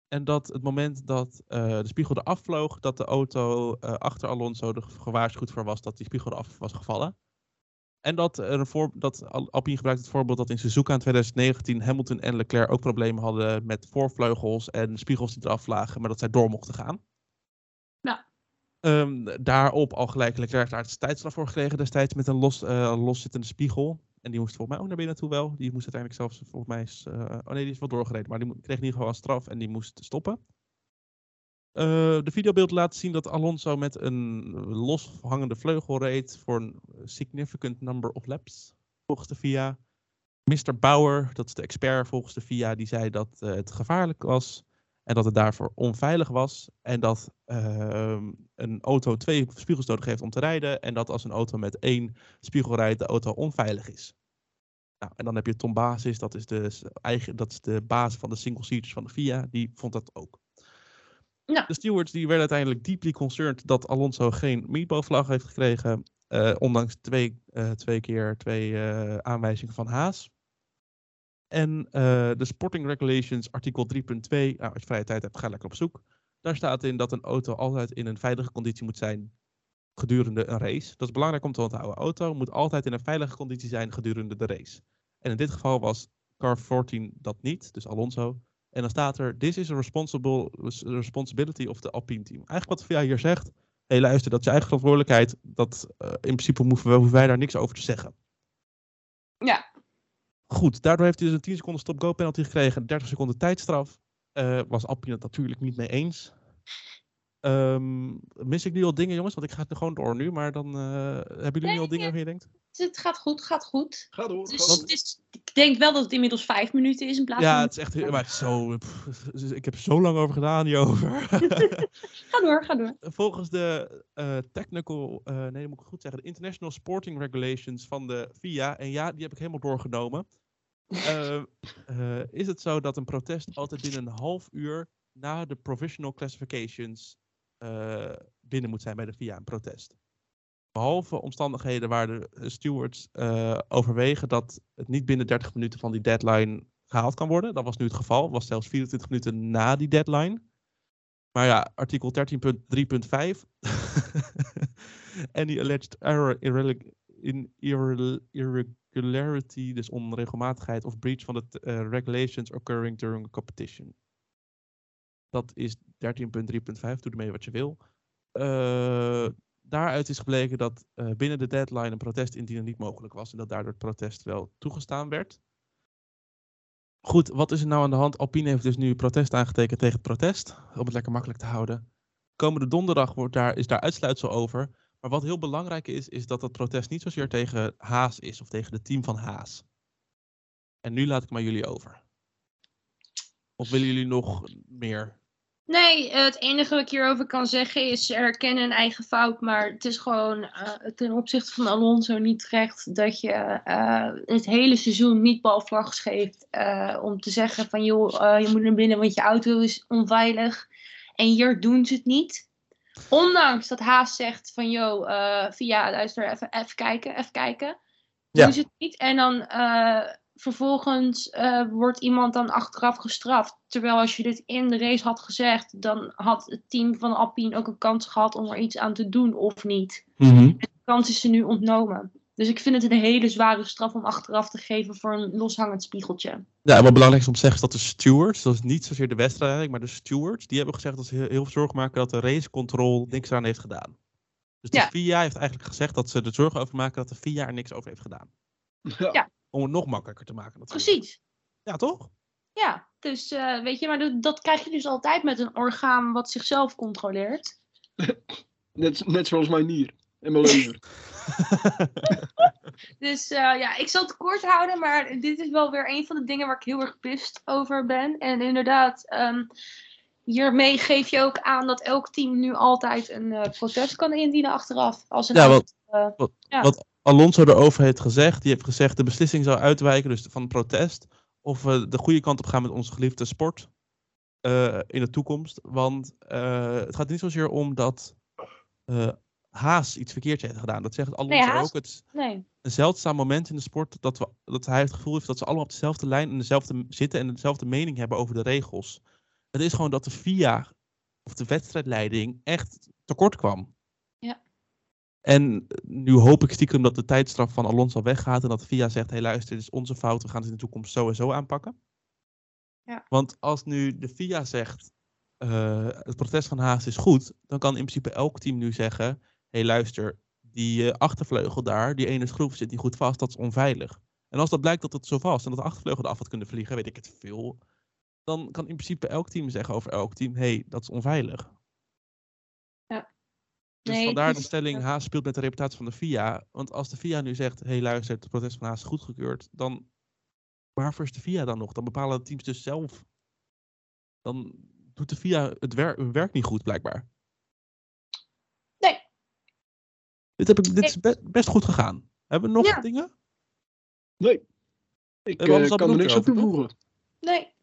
En dat het moment dat eh, de spiegel eraf vloog, dat de auto eh, achter Alonso er gewaarschuwd voor was dat die spiegel eraf was gevallen. En dat, er een voor, dat Al- Alpine gebruikt het voorbeeld dat in Suzuka in 2019 Hamilton en Leclerc ook problemen hadden met voorvleugels en spiegels die eraf lagen, maar dat zij door mochten gaan. Ja. Ehm, daarop al gelijk Leclerc daar tijdstraf voor gekregen destijds met een los, eh, loszittende spiegel. En die moest volgens mij ook naar binnen toe wel. Die moest uiteindelijk zelfs volgens mij... is, eh, oh nee, die is wel doorgereden. Maar die kreeg in ieder geval een straf en die moest stoppen. Eh, de videobeeld laat zien dat Alonso met een loshangende vleugel reed voor een significant number of laps, volgens de FIA. Mr. Bauer, dat is de expert volgens de FIA, die zei dat eh, het gevaarlijk was en dat het daarvoor onveilig was. En dat ehm, een auto twee spiegels nodig heeft om te rijden. En dat als een auto met één spiegel rijdt, de auto onveilig is. Nou, en dan heb je Tom Basis, dat is de, s- eigen, dat is de baas van de single seaters van de FIA, die vond dat ook. De stewards die werden uiteindelijk deeply concerned dat Alonso geen meatball-vlag heeft gekregen. eh, ondanks twee, eh, twee keer twee eh, aanwijzingen van Haas. En de Sporting Regulations, artikel 3.2. Nou, als je vrije tijd hebt, ga lekker op zoek. Daar staat in dat een auto altijd in een veilige conditie moet zijn gedurende een race. Dat is belangrijk om te onthouden. Auto moet altijd in een veilige conditie zijn gedurende de race. En in dit geval was car 14 dat niet, dus Alonso. En dan staat er, this is a responsible, responsibility of the Alpine team. Eigenlijk wat VIA hier zegt, hé hey, luister, dat is je eigen verantwoordelijkheid. Dat, eh, in principe hoeven, we, hoeven wij daar niks over te zeggen. Ja. Goed, daardoor heeft hij dus een 10 seconden stop-go penalty gekregen, 30 seconden tijdstraf. Eh, was Alpine het natuurlijk niet mee eens. Ehm, mis ik nu al dingen, jongens? Want ik ga het er gewoon door nu. Maar dan eh, hebben jullie nu al dingen ja. waarvan je denkt? Dus het gaat goed, gaat goed. Ga door. Dus, het is, ik denk wel dat het inmiddels vijf minuten is in plaats Ja, van... het is echt maar het is zo. pff, ik heb er zo lang over gedaan hierover. Ga door, ga door. Volgens de eh, technical, eh, nee, dat moet ik goed zeggen, de International Sporting Regulations van de FIA, en ja, die heb ik helemaal doorgenomen, is het zo dat een protest altijd binnen een half uur na de provisional classifications eh, binnen moet zijn bij de FIA, een protest. Behalve omstandigheden waar de eh, stewards eh, overwegen dat het niet binnen 30 minuten van die deadline gehaald kan worden. Dat was nu het geval, was zelfs 24 minuten na die deadline. Maar ja, artikel 13.3.5. Any alleged error, in irre- irregularity, dus onregelmatigheid of breach van de regulations occurring during a competition. Dat is 13.3.5, doe ermee wat je wil. Eh, daaruit is gebleken dat eh, binnen de deadline een protest indienen niet mogelijk was en dat daardoor het protest wel toegestaan werd. Goed, wat is er nou aan de hand? Alpine heeft dus nu protest aangetekend tegen het protest, om het lekker makkelijk te houden. Komende donderdag wordt daar, is daar uitsluitsel over. Maar wat heel belangrijk is, is dat dat protest niet zozeer tegen Haas is of tegen het team van Haas. En nu laat ik maar jullie over. Of willen jullie nog meer? Nee, eh, het enige wat ik hierover kan zeggen is erkennen een eigen fout. Maar het is gewoon eh, ten opzichte van Alonso niet terecht dat je eh, het hele seizoen niet balvlags geeft. om te zeggen van joh, je moet naar binnen want je auto is onveilig. En hier doen ze het niet. Ondanks dat Haas zegt van joh, via luister even, even kijken, even kijken. Ja. Doen ze het niet. En dan vervolgens eh, wordt iemand dan achteraf gestraft. Terwijl als je dit in de race had gezegd, dan had het team van Alpine ook een kans gehad om er iets aan te doen of niet. De kans is ze nu ontnomen. Dus ik vind het een hele zware straf om achteraf te geven voor een loshangend spiegeltje. Ja, en wat belangrijk is om te zeggen is dat de stewards, dat is niet zozeer de wedstrijd, maar de stewards, die hebben gezegd dat ze heel, heel veel zorgen maken dat de racecontrol niks aan heeft gedaan. Dus de Ja. FIA heeft eigenlijk gezegd dat ze er zorgen over maken dat de FIA er niks over heeft gedaan. Ja. Ja. Om het nog makkelijker te maken. natuurlijk. Precies. Ja, toch? Ja, dus eh, weet je, maar dat, dat krijg je dus altijd met een orgaan wat zichzelf controleert. Net, net zoals mijn nier en mijn lever. Dus eh, ja, ik zal het kort houden, maar dit is wel weer een van de dingen waar ik heel erg pist over ben. En inderdaad, ehm, hiermee geef je ook aan dat elk team nu altijd een eh, protest kan indienen achteraf. Als een Ja, auto, wat- wat- ja. wat Alonso erover heeft gezegd, die heeft gezegd de beslissing zou uitwijken, dus van protest, of we de goede kant op gaan met onze geliefde sport. eh, in de toekomst. Want eh, het gaat niet zozeer om dat eh, Haas iets verkeerd heeft gedaan. Dat zegt Alonso ook. Het is Nee. een zeldzaam moment in de sport dat, we, dat hij het gevoel heeft dat ze allemaal op dezelfde lijn en dezelfde zitten en dezelfde mening hebben over de regels. Het is gewoon dat de FIA of de wedstrijdleiding echt tekort kwam. En nu hoop ik stiekem dat de tijdstraf van Alonso weggaat en dat FIA zegt, hé hey, luister, dit is onze fout, we gaan het in de toekomst zo en zo aanpakken. Ja. Want als nu de FIA zegt, eh, het protest van Haas is goed, dan kan in principe elk team nu zeggen, hé hey, luister, die eh, achtervleugel daar, die ene schroef zit niet goed vast, dat is onveilig. En als dat blijkt dat het zo vast en dat de achtervleugel eraf had kunnen vliegen, weet ik het veel, dan kan in principe elk team zeggen over elk team, hé, hey, dat is onveilig. Dus Nee, vandaar de stelling, Haas speelt met de reputatie van de FIA. Want als de FIA nu zegt, hé hey, luister, het protest van Haas is goedgekeurd, dan waarvoor is de FIA dan nog? Dan bepalen de teams dus zelf. Dan doet de FIA het wer hun werk niet goed, blijkbaar. Nee. Dit, heb ik, dit is be- best goed gegaan. Hebben we nog Ja. dingen? Nee. Ik hebben alles al kan er niks toch? toevoegen. Nee.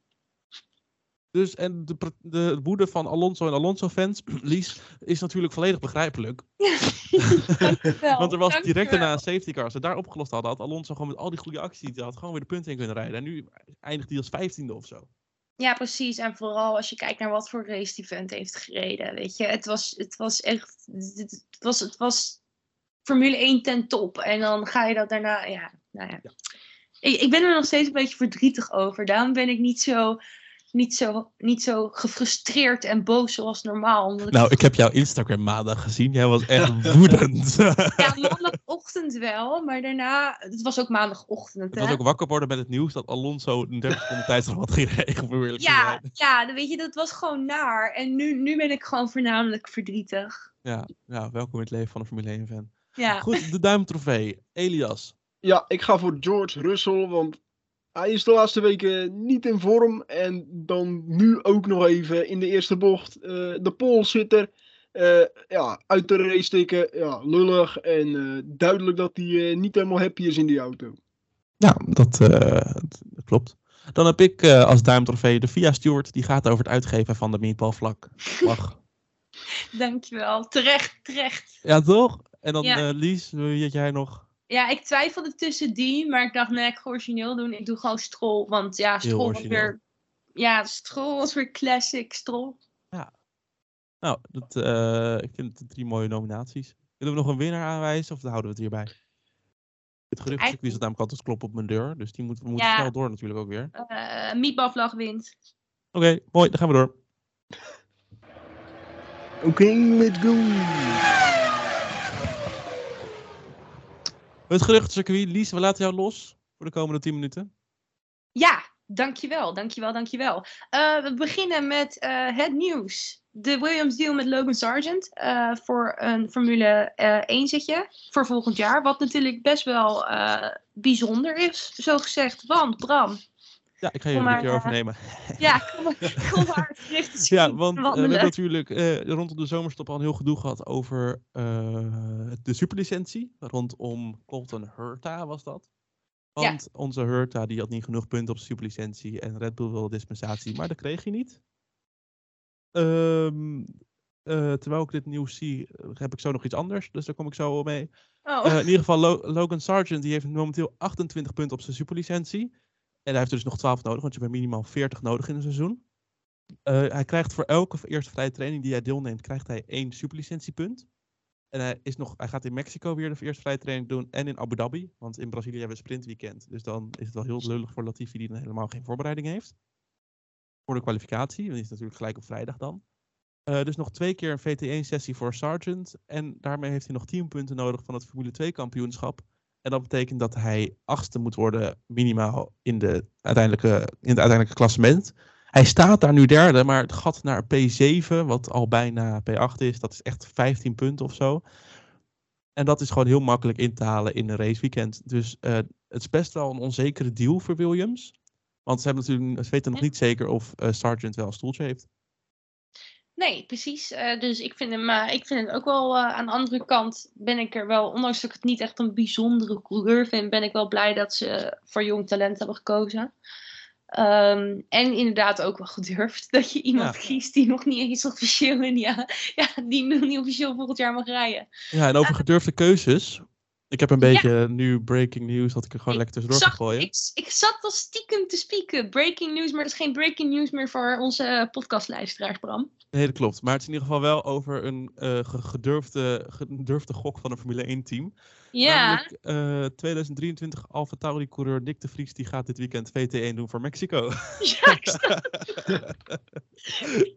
Dus en de, de woede van Alonso en Alonso-fans, Lies, is natuurlijk volledig begrijpelijk. Dankjewel. Want er was direct daarna een safety car. Als ze daar opgelost hadden, had Alonso gewoon met al die goede acties die hij had, gewoon weer de punten in kunnen rijden. En nu eindigt hij als vijftiende of zo. Ja, precies. En vooral als je kijkt naar wat voor race die vent heeft gereden. Weet je, het was, het was echt. Het was, het was Formule 1 ten top. En dan ga je dat daarna. Ja, nou ja. Ja. Ik, ik ben er nog steeds een beetje verdrietig over. Daarom ben ik niet zo, niet zo, niet zo gefrustreerd en boos zoals normaal. Omdat ik Nou, ik heb jouw Instagram maandag gezien. Jij was echt woedend. Ja, maandagochtend wel, maar daarna. Het was ook maandagochtend. Het Hè? was ook wakker worden met het nieuws dat Alonso een 30 seconden tijdstraf had te Ja, zijn. ja, dan weet je, dat was gewoon naar. En nu, nu ben ik gewoon voornamelijk verdrietig. Ja, ja, welkom in het leven van een Formule 1-fan. Ja, Goed, de duimtrofee. Elias. Ja, ik ga voor George Russell, want hij is de laatste weken niet in vorm. En dan nu ook nog even in de eerste bocht eh, de pole zitter. eh, ja, uit de race stikken. Ja, lullig en eh, duidelijk dat hij eh, niet helemaal happy is in die auto. Ja, dat, eh, dat klopt. Dan heb ik eh, als duimtrofee de VIA Steward. Die gaat over het uitgeven van de meatballvlak. Vlag. dankjewel. Terecht, terecht. ja, toch? En dan Ja. eh, Lies, wie had jij nog? Ja, ik twijfelde tussen die, maar ik dacht, nee, ik ga origineel doen. Ik doe gewoon Strol, want ja, Strol was weer... Ja, Strol was weer classic, Strol. Nou, dat, eh, ik vind het drie mooie nominaties. Willen we nog een winnaar aanwijzen of houden we het hierbij? Het gerucht Eigenlijk- is dat namelijk altijd kloppen op mijn deur. Dus die moet, we moeten Ja. snel door natuurlijk ook weer. Eh Meatballvlag wint. Oké, mooi. Dan gaan we door. Oké, let's go. Het geruchtencircuit. Lies, we laten jou los voor de komende 10 minuten. Ja, dankjewel, dankjewel, dankjewel. Eh we beginnen met eh, het nieuws. De Williams deal met Logan Sargent eh, voor een Formule eh 1 zitje voor volgend jaar. Wat natuurlijk best wel bijzonder is, zo gezegd. Want Bram, Ja, ik ga je Kom een keer eh, overnemen. ja, kom maar, kom maar Ja, want eh, we hebben natuurlijk eh, rondom de zomerstop al een heel gedoe gehad over de superlicentie. Rondom Colton Hurta was dat. Ja. Want onze Hurta die had niet genoeg punten op superlicentie en Red Bull wilde dispensatie, maar dat kreeg hij niet. Ehm, eh, terwijl ik dit nieuws zie, heb ik zo nog iets anders, dus daar kom ik zo mee. Oh. In ieder geval, Lo- Logan Sargent die heeft momenteel 28 punten op zijn superlicentie. En hij heeft dus nog 12 nodig, want je hebt minimaal 40 nodig in een seizoen. Eh, hij krijgt voor elke eerste vrije training die hij deelneemt, krijgt hij één superlicentiepunt. En hij, is nog, hij gaat in Mexico weer de eerste vrije training doen en in Abu Dhabi. Want in Brazilië hebben we sprintweekend. Dus dan is het wel heel lullig voor Latifi die dan helemaal geen voorbereiding heeft. Voor de kwalificatie, want die is natuurlijk gelijk op vrijdag dan. Eh, dus nog twee keer een VT1-sessie voor Sargent. En daarmee heeft hij nog 10 punten nodig van het Formule 2 kampioenschap. En dat betekent dat hij achtste moet worden minimaal in, de uiteindelijke, in het uiteindelijke klassement. Hij staat daar nu derde, maar het gat naar P7, wat al bijna P8 is, dat is echt 15 punten of zo. En dat is gewoon heel makkelijk in te halen in een raceweekend. Dus eh, het is best wel een onzekere deal voor Williams. Want ze, hebben natuurlijk, ze weten nog niet zeker of eh Sargent wel een stoeltje heeft. Nee, precies. Eh, dus ik vind, hem, eh, ik vind het ook wel eh, aan de andere kant ben ik er wel, ondanks dat ik het niet echt een bijzondere coureur vind, ben ik wel blij dat ze voor jong talent hebben gekozen. Ehm, en inderdaad ook wel gedurfd dat je iemand Ja. kiest die nog niet eens officieel in ja, ja, die nog niet officieel volgend jaar mag rijden. Ja, en over gedurfde keuzes. Ik heb een Ja. beetje nu breaking news dat ik er gewoon Ik lekker tussendoor Zag, ga gooien. ik, ik zat al stiekem te spieken. Breaking news, maar dat is geen breaking news meer voor onze podcastluisteraars, Bram. Nee, dat klopt. Maar het is in ieder geval wel over een eh, ge- gedurfde, gedurfde gok van een Formule 1 team. Ja, Namelijk eh 2023 Alfa Tauri coureur Nick de Vries die gaat dit weekend VT1 doen voor Mexico. ja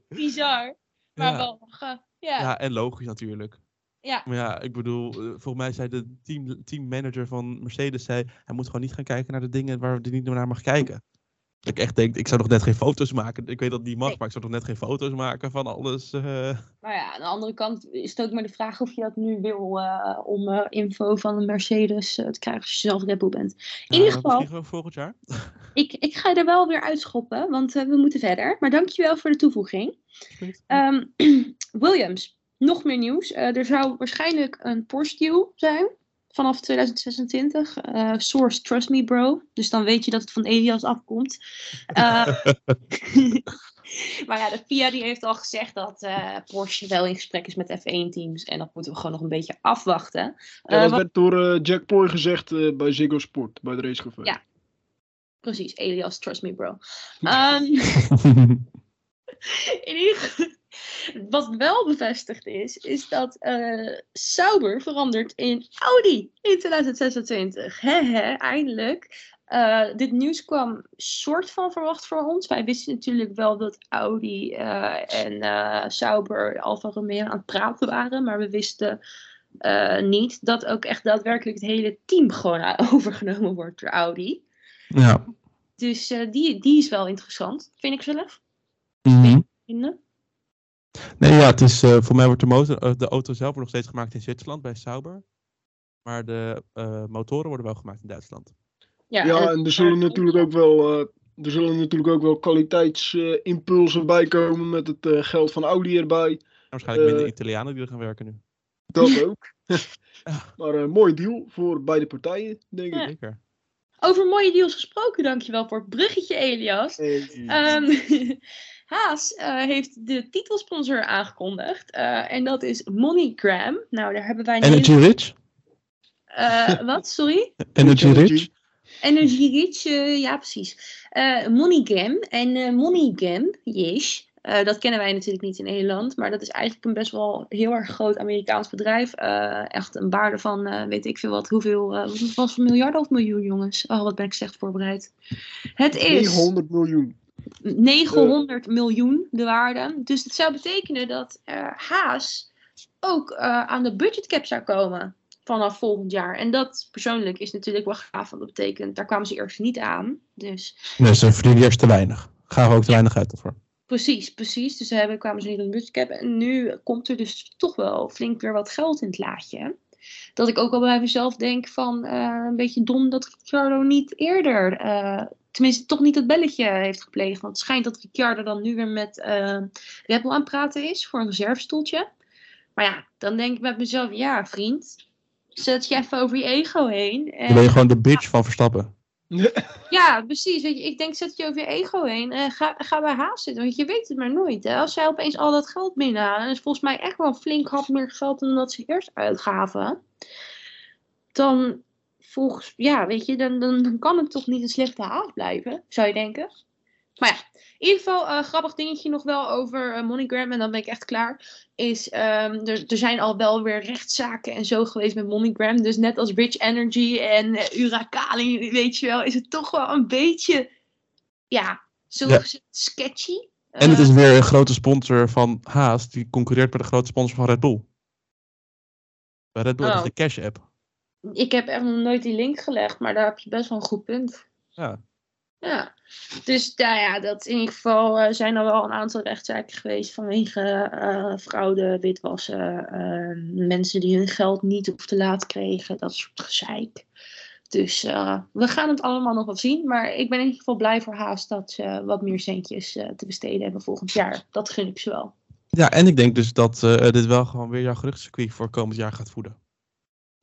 bizar. Maar ja. wel ja. ja, en logisch natuurlijk. Ja. Maar ja, ik bedoel, eh, volgens mij zei de team, teammanager van Mercedes, zei, hij moet gewoon niet gaan kijken naar de dingen waar hij niet naar mag kijken. Dat ik echt denk, ik zou nog net geen foto's maken. Ik weet dat het niet mag, Nee. maar ik zou nog net geen foto's maken van alles. eh. Maar ja, aan de andere kant is het ook maar de vraag of je dat nu wil eh, om info van een Mercedes te krijgen als je zelf Red Bull bent. In Ja, ieder geval, Misschien volgend jaar. ik, ik ga er wel weer uitschoppen, want we moeten verder. Maar dankjewel voor de toevoeging. Ehm, Williams, nog meer nieuws. Eh, er zou waarschijnlijk een Porsche deal zijn vanaf 2026. Eh, source, trust me bro. Dus dan weet je dat het van Elias afkomt. Eh, maar ja, de FIA die heeft al gezegd dat eh, Porsche wel in gesprek is met F1-teams. En dat moeten we gewoon nog een beetje afwachten. Ja, Eh, dat wat- werd door Jack Ploy gezegd eh, bij Ziggo Sport, bij de racecafé. Ja. Precies, Elias, trust me bro. Ehm, in ieder geval, wat wel bevestigd is, is dat eh Sauber verandert in Audi in 2026. Hehe, eindelijk. Eh, dit nieuws kwam soort van verwacht voor ons. Wij wisten natuurlijk wel dat Audi eh, en eh Sauber Alfa Romeo aan het praten waren, maar we wisten niet dat ook echt daadwerkelijk het hele team gewoon overgenomen wordt door Audi. ja. Dus die, die is wel interessant, vind ik zelf. Vinden. Nee, ja, het is, eh, voor mij wordt de, motor, eh, de auto zelf wordt nog steeds gemaakt in Zwitserland bij Sauber. Maar de eh, motoren worden wel gemaakt in Duitsland. Ja, Ja, en- er zullen natuurlijk ook wel, eh, er zullen natuurlijk ook wel kwaliteitsimpulsen bij komen met het eh, geld van Audi erbij. En waarschijnlijk minder Italianen die er gaan werken nu. Dat ook. Maar een mooi deal voor beide partijen, denk ik. Zeker. Over mooie deals gesproken, dankjewel voor het bruggetje, Elias. Hey. Ehm, Haas eh, heeft de titelsponsor aangekondigd. eh, en dat is MoneyGram. Nou, daar hebben wij een Energy hele- Rich? eh, wat, sorry? Energy Rich? Energy Rich, ja precies. Eh MoneyGram. En eh MoneyGram, yes. eh, dat kennen wij natuurlijk niet in Nederland. Maar dat is eigenlijk een best wel heel erg groot Amerikaans bedrijf. Eh, echt een waarde van, eh, weet ik veel wat, hoeveel, eh, wat was het, miljarden of miljoen jongens? Oh, wat ben ik slecht voorbereid. Het is... 900 miljoen. 900 miljoen de waarde. Dus dat zou betekenen dat eh, Haas ook eh, aan de budgetcap zou komen vanaf volgend jaar. En dat persoonlijk is natuurlijk wel gaaf, want dat betekent, daar kwamen ze eerst niet aan. Dus Nee, ze verdienen eerst te weinig. Gaven ook te weinig uit ervoor. precies, precies. Dus ze hebben, kwamen ze niet aan de budgetcap. En nu komt er dus toch wel flink weer wat geld in het laadje. Dat ik ook al bij mezelf denk van eh, een beetje dom dat Ricciardo niet eerder, tenminste toch niet dat belletje heeft gepleegd. Want het schijnt dat Ricciardo dan nu weer met eh Red Bull aan het praten is voor een reservestoeltje. Maar ja, dan denk ik bij mezelf, ja vriend, zet je even over je ego heen. Dan En, ben je gewoon de bitch van Verstappen. ja, precies. Weet je, ik denk, zet je over je ego heen en ga, ga bij Haas zitten. Want je weet het maar nooit. Hè? Als zij opeens al dat geld binnenhalen, en is volgens mij echt wel een flink hap meer geld dan dat ze eerst uitgaven. Dan, volgens, ja, weet je, dan, dan, dan kan het toch niet een slechte Haas blijven, zou je denken. Maar ja, in ieder geval, eh grappig dingetje nog wel over eh, MoneyGram, en dan ben ik echt klaar. Is, ehm, er, er zijn al wel weer rechtszaken en zo geweest met MoneyGram. Dus net als Rich Energy en uh, Urakali, weet je wel, is het toch wel een beetje, ja, zo Ja. sketchy. En het Eh, is weer een grote sponsor van Haas. Die concurreert met de grote sponsor van Red Bull. Bij Red Bull Oh. is de Cash App. Ik heb echt nog nooit die link gelegd, maar daar heb je best wel een goed punt. Ja. Ja, dus nou ja, dat in ieder geval eh, zijn er wel een aantal rechtszaken geweest vanwege eh, fraude, witwassen, eh, mensen die hun geld niet op te laat kregen, dat soort gezeik. Dus we gaan het allemaal nog wel zien, maar ik ben in ieder geval blij voor Haas dat ze wat meer centjes te besteden hebben volgend jaar. Dat gun ik ze wel. Ja, en ik denk dus dat dit wel gewoon weer jouw geruchtcircuit voor komend jaar gaat voeden.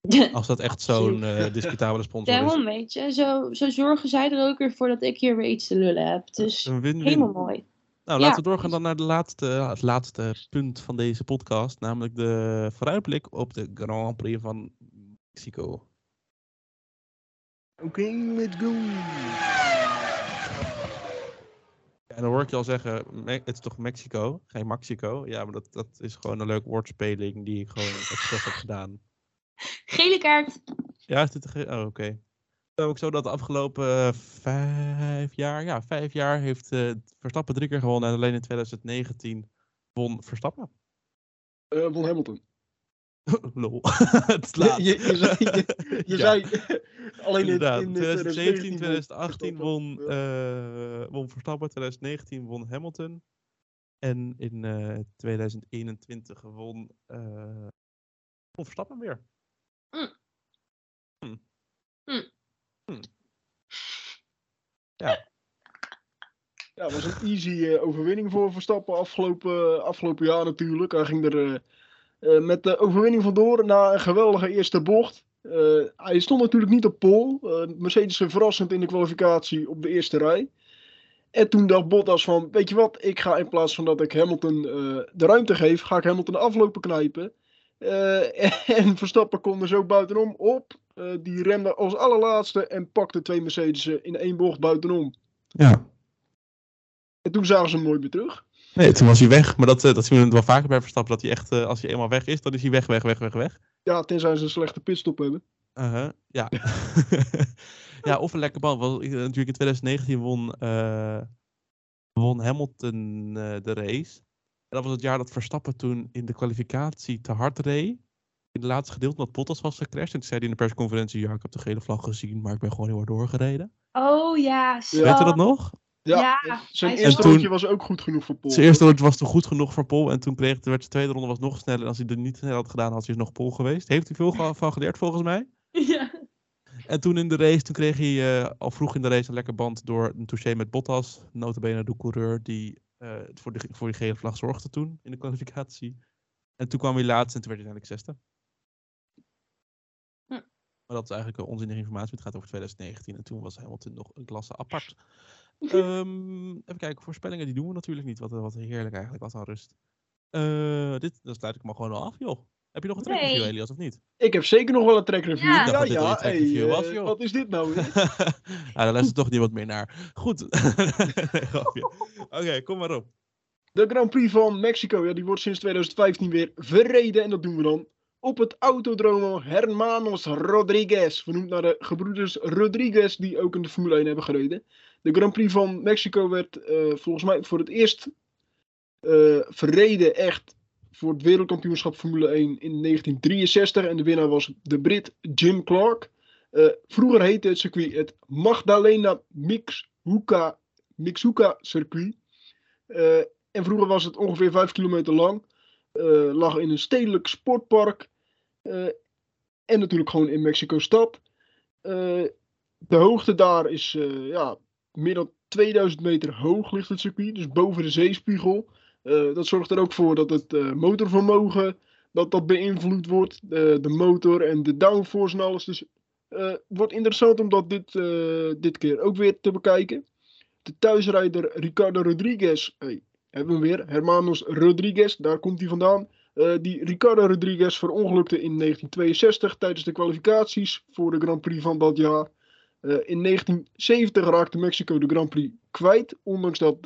Als dat echt zo'n eh discutabele sponsor is. Daarom, weet je. Zo, zo zorgen zij er ook weer voor dat ik hier weer iets te lullen heb. Dus Een win-win. helemaal mooi. Nou, Ja. laten we doorgaan dan naar de laatste, het laatste punt van deze podcast. Namelijk de vooruitblik op de Grand Prix van Mexico. Oké, let's go. En dan hoor ik je al zeggen, het is toch Mexico, geen Mexico? Ja, maar dat, dat is gewoon een leuke woordspeling die ik gewoon expres heb gedaan. Gele kaart. Ja, is dit de ge- Oh, oké. Ook zo dat de afgelopen eh, vijf jaar, ja, vijf jaar heeft eh, Verstappen drie keer gewonnen. En alleen in 2019 won Verstappen. Eh Von Hamilton. Lol. het slaat. Je, je, je zei, je, je Ja. zei alleen in, Inderdaad, in 2017, 2019 2018 won, eh, won Verstappen, 2019 won Hamilton. En in eh, 2021 won, eh, won Verstappen weer. Mm. Hm. Mm. Hm. Ja, het was een easy eh, overwinning voor Verstappen afgelopen, afgelopen jaar natuurlijk. Hij ging er eh, eh, met de overwinning vandoor na een geweldige eerste bocht. Eh, hij stond natuurlijk niet op pole. Eh, Mercedes verrassend in de kwalificatie op de eerste rij. En toen dacht Bottas van, weet je wat, ik ga in plaats van dat ik Hamilton eh, de ruimte geef, ga ik Hamilton aflopen knijpen. Eh, en Verstappen kon er zo buitenom op. Eh, die remde als allerlaatste en pakte twee Mercedes'en in één bocht buitenom. Ja. En toen zagen ze hem nooit meer terug. Nee, toen was hij weg. Maar dat, eh, dat zien we wel vaker bij Verstappen. Dat hij echt, eh, als hij eenmaal weg is, dan is hij weg, weg, weg, weg, weg. Ja, tenzij ze een slechte pitstop hebben. Uh-huh, ja. ja, of een lekker band. Want natuurlijk in 2019 won, eh, won Hamilton eh, de race. En dat was het jaar dat Verstappen toen in de kwalificatie te hard reed. In het laatste gedeelte, omdat Bottas was gecrashed. En toen zei hij in de persconferentie, ja, ik heb de gele vlag gezien, maar ik ben gewoon heel hard doorgereden. Oh ja, zo. Weet je dat nog? Ja, Ja, zijn eerste rondje was ook goed genoeg voor Paul. Zijn eerste ronde was toen goed genoeg voor Pol. En toen kreeg, werd zijn tweede ronde was nog sneller. En als hij er niet snel had gedaan, had hij dus nog Pol geweest. Heeft hij veel van geleerd volgens mij. Ja. En toen in de race, toen kreeg hij eh, al vroeg in de race een lekker band door een touché met Bottas. Notabene de coureur die eh, voor, de, voor die gele vlag zorgde toen in de kwalificatie. En toen kwam hij laatst en toen werd hij uiteindelijk zesde. Hm. Maar dat is eigenlijk een onzinnige informatie. Het gaat over 2019 en toen was Hamilton nog een klasse apart. Ehm, even kijken, voorspellingen die doen we natuurlijk niet. Wat, wat heerlijk eigenlijk, wat een rust. Eh, dit, dan sluit ik al gewoon al af, joh. Heb je nog een track review, Nee. Elias, of niet? Ik heb zeker nog wel een track review. Ja. Track hey, review eh, was, joh. Wat is dit nou weer? ja, daar luistert toch niemand meer naar. Goed. nee. Oké, kom maar op. De Grand Prix van Mexico, ja, die wordt sinds 2015 weer verreden. En dat doen we dan op het Autodromo Hermanos Rodriguez. Vernoemd naar de gebroeders Rodriguez, die ook in de Formule 1 hebben gereden. De Grand Prix van Mexico werd eh, volgens mij voor het eerst eh, verreden echt voor het wereldkampioenschap Formule 1 in 1963. En de winnaar was de Brit Jim Clark. Eh, vroeger heette het circuit het Magdalena Mixhuca, circuit. Eh, en vroeger was het ongeveer 5 kilometer lang. Eh, lag in een stedelijk sportpark. en natuurlijk gewoon in Mexico-stad. De hoogte daar is ja, meer dan 2000 meter hoog ligt het circuit. Dus boven de zeespiegel. Eh, dat zorgt er ook voor dat het eh, motorvermogen dat dat beïnvloed wordt. De, motor en de downforce en alles. Dus eh, wordt interessant om dat dit, dit keer ook weer te bekijken. De thuisrijder Ricardo Rodriguez. Hey, hebben we hem weer. Hermanos Rodriguez, daar komt hij vandaan. Die Ricardo Rodriguez verongelukte in 1962 tijdens de kwalificaties voor de Grand Prix van dat jaar. In 1970 raakte Mexico de Grand Prix kwijt, ondanks dat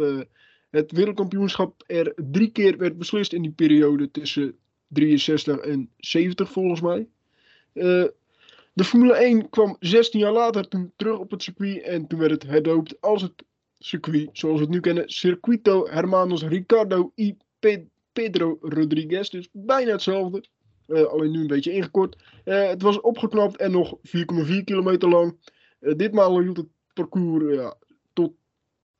het wereldkampioenschap er drie keer werd beslist in die periode tussen 63 en 70 volgens mij. Eh, de Formule 1 kwam 16 jaar later toen terug op het circuit en toen werd het herdoopt als het circuit zoals we het nu kennen, Circuito Hermanos Ricardo y Pe- Pedro Rodriguez. Dus bijna hetzelfde, eh, alleen nu een beetje ingekort. Eh, het was opgeknapt en nog 4,4 kilometer lang. Ditmaal hield het parcours ja,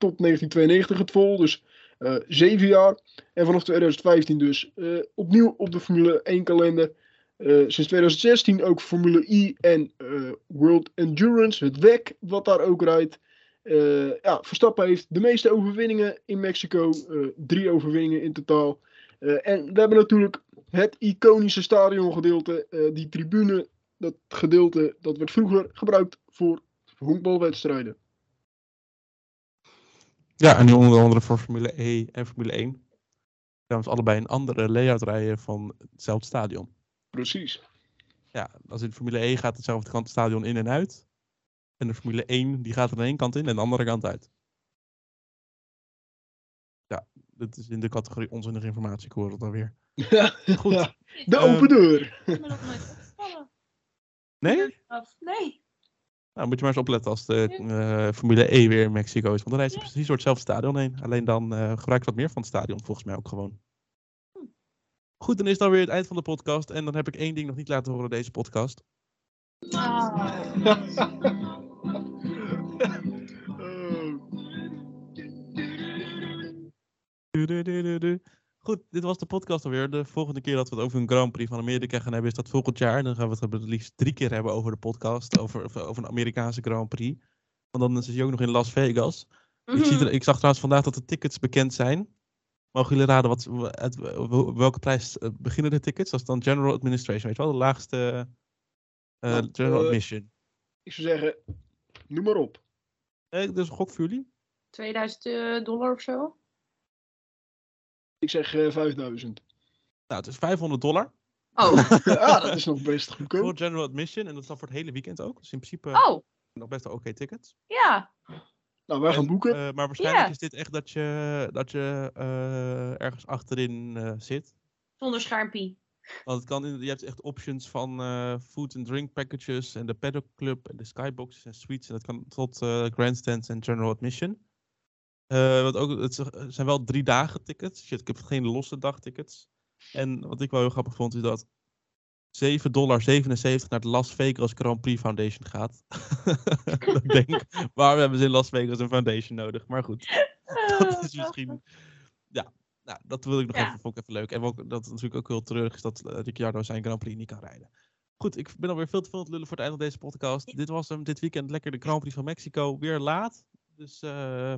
tot 1992 het vol, dus eh, zeven jaar. En vanaf 2015 dus eh, opnieuw op de Formule 1 kalender. Eh, sinds 2016 ook Formule I en World Endurance, het WEC, wat daar ook rijdt. Ja, Verstappen heeft de meeste overwinningen in Mexico. drie overwinningen in totaal. En we hebben natuurlijk het iconische stadiongedeelte. die tribune dat gedeelte dat werd vroeger gebruikt voor honkbalwedstrijden. Ja, en nu onder andere voor Formule E en Formule 1. Trouwens, allebei een andere layout rijden van hetzelfde stadion. Precies. Ja, als in de Formule E gaat hetzelfde kant het stadion in en uit. En de Formule 1 die gaat er aan één kant in en de andere kant uit. Ja, dit is in de categorie onzinnige informatie, ik hoor het alweer. Goed. Ja, de Ehm, open deur. nog nooit opgevallen. Nee? Nee. Nou, moet je maar eens opletten als de eh, Formule E weer in Mexico is. Want dan rijdt ze precies door hetzelfde stadion heen. Alleen dan eh gebruik je wat meer van het stadion, volgens mij ook gewoon. Goed, dan is het alweer het eind van de podcast. En dan heb ik één ding nog niet laten horen deze podcast. Oh. Du. Goed, dit was de podcast alweer. De volgende keer dat we het over een Grand Prix van Amerika gaan hebben, is dat volgend jaar. Dan gaan we het het liefst drie keer hebben over de podcast. Over, over over een Amerikaanse Grand Prix. Want dan is hij ook nog in Las Vegas. Ik, zie Mhm. ik zag trouwens vandaag dat de tickets bekend zijn. Mogen jullie raden wat, uit welke prijs eh, beginnen de tickets? Dat is dan General Administration, weet je wel? De laagste eh, Nou, General eh, Admission. Ik zou zeggen, noem maar op. Eh, dus een gok voor jullie? 2000 eh, dollar of zo. Ik zeg eh 5000. Nou, het is 500 dollar Oh. ja, dat is nog best voor goedkoop. General Admission. En dat is dan voor het hele weekend ook. Dus in principe Oh. nog best wel oké tickets. Ja. Nou, wij gaan En, boeken. eh, maar waarschijnlijk is dit echt dat je, dat je eh, ergens achterin eh, zit. Zonder schermpie. Want het kan, in- je hebt echt options van eh, food and drink packages en de paddock club en de skyboxes en suites. En dat kan tot eh, grandstands en general admission. Wat ook, het zijn wel drie dagen tickets. Je- ik heb geen losse dagtickets. En wat ik wel heel grappig vond is dat 7,77 dollar naar de Las Vegas Grand Prix Foundation gaat. ik denk, waarom hebben ze in Las Vegas een foundation nodig? Maar goed, dat is misschien... Ja, nou, dat wil ik nog Ja. even, vond ik even leuk. En ook, dat het natuurlijk ook heel treurig is dat eh, Ricciardo zijn Grand Prix niet kan rijden. Goed, ik ben alweer veel te veel aan het lullen voor het einde van deze podcast. Dit was hem, dit weekend lekker de Grand Prix van Mexico. Weer laat, dus eh,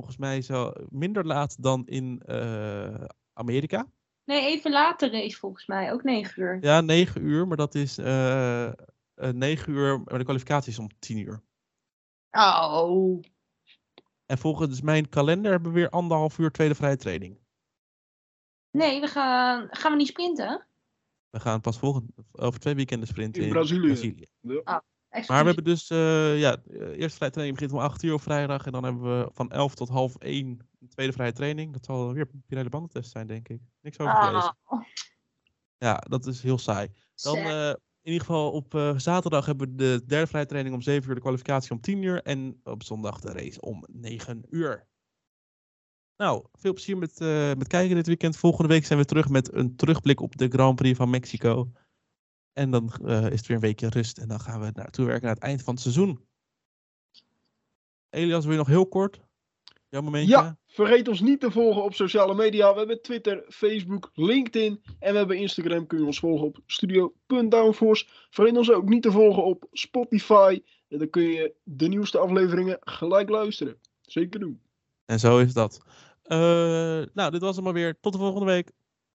volgens mij zo minder laat dan in eh, Amerika. Nee, even later race volgens mij. Ook 9 uur. Ja, 9 uur, maar dat is eh eh, 9 uur, maar de kwalificatie is om 10 uur. Oh. En volgens mijn kalender hebben we weer anderhalf uur tweede vrije training. Nee, we gaan, gaan we niet sprinten? We gaan pas volgend, over twee weekenden sprinten In in, Brazilië. Ja. Maar we hebben dus, eh ja, de eerste vrije training begint om 8 uur op vrijdag. En dan hebben we van 11 tot half 1 een tweede vrije training. Dat zal weer een Pirelli bandentest zijn, denk ik. Niks over gelezen. Ah, Ja, dat is heel saai. Dan eh, in ieder geval op eh, zaterdag hebben we de derde vrije training om 7 uur, de kwalificatie om 10 uur. En op zondag de race om 9 uur. Nou, veel plezier met, eh, met kijken dit weekend. Volgende week zijn we terug met een terugblik op de Grand Prix van Mexico. En dan eh, is het weer een weekje rust. En dan gaan we naartoe werken naar het eind van het seizoen. Elias, wil je nog heel kort? Jouw momentje? Ja, vergeet ons niet te volgen op sociale media. We hebben Twitter, Facebook, LinkedIn en we hebben Instagram. Kun je ons volgen op studio.downforce. Vergeet ons ook niet te volgen op Spotify. En dan kun je de nieuwste afleveringen gelijk luisteren. Zeker doen. En zo is dat. Eh, nou, dit was hem alweer. Tot de volgende week.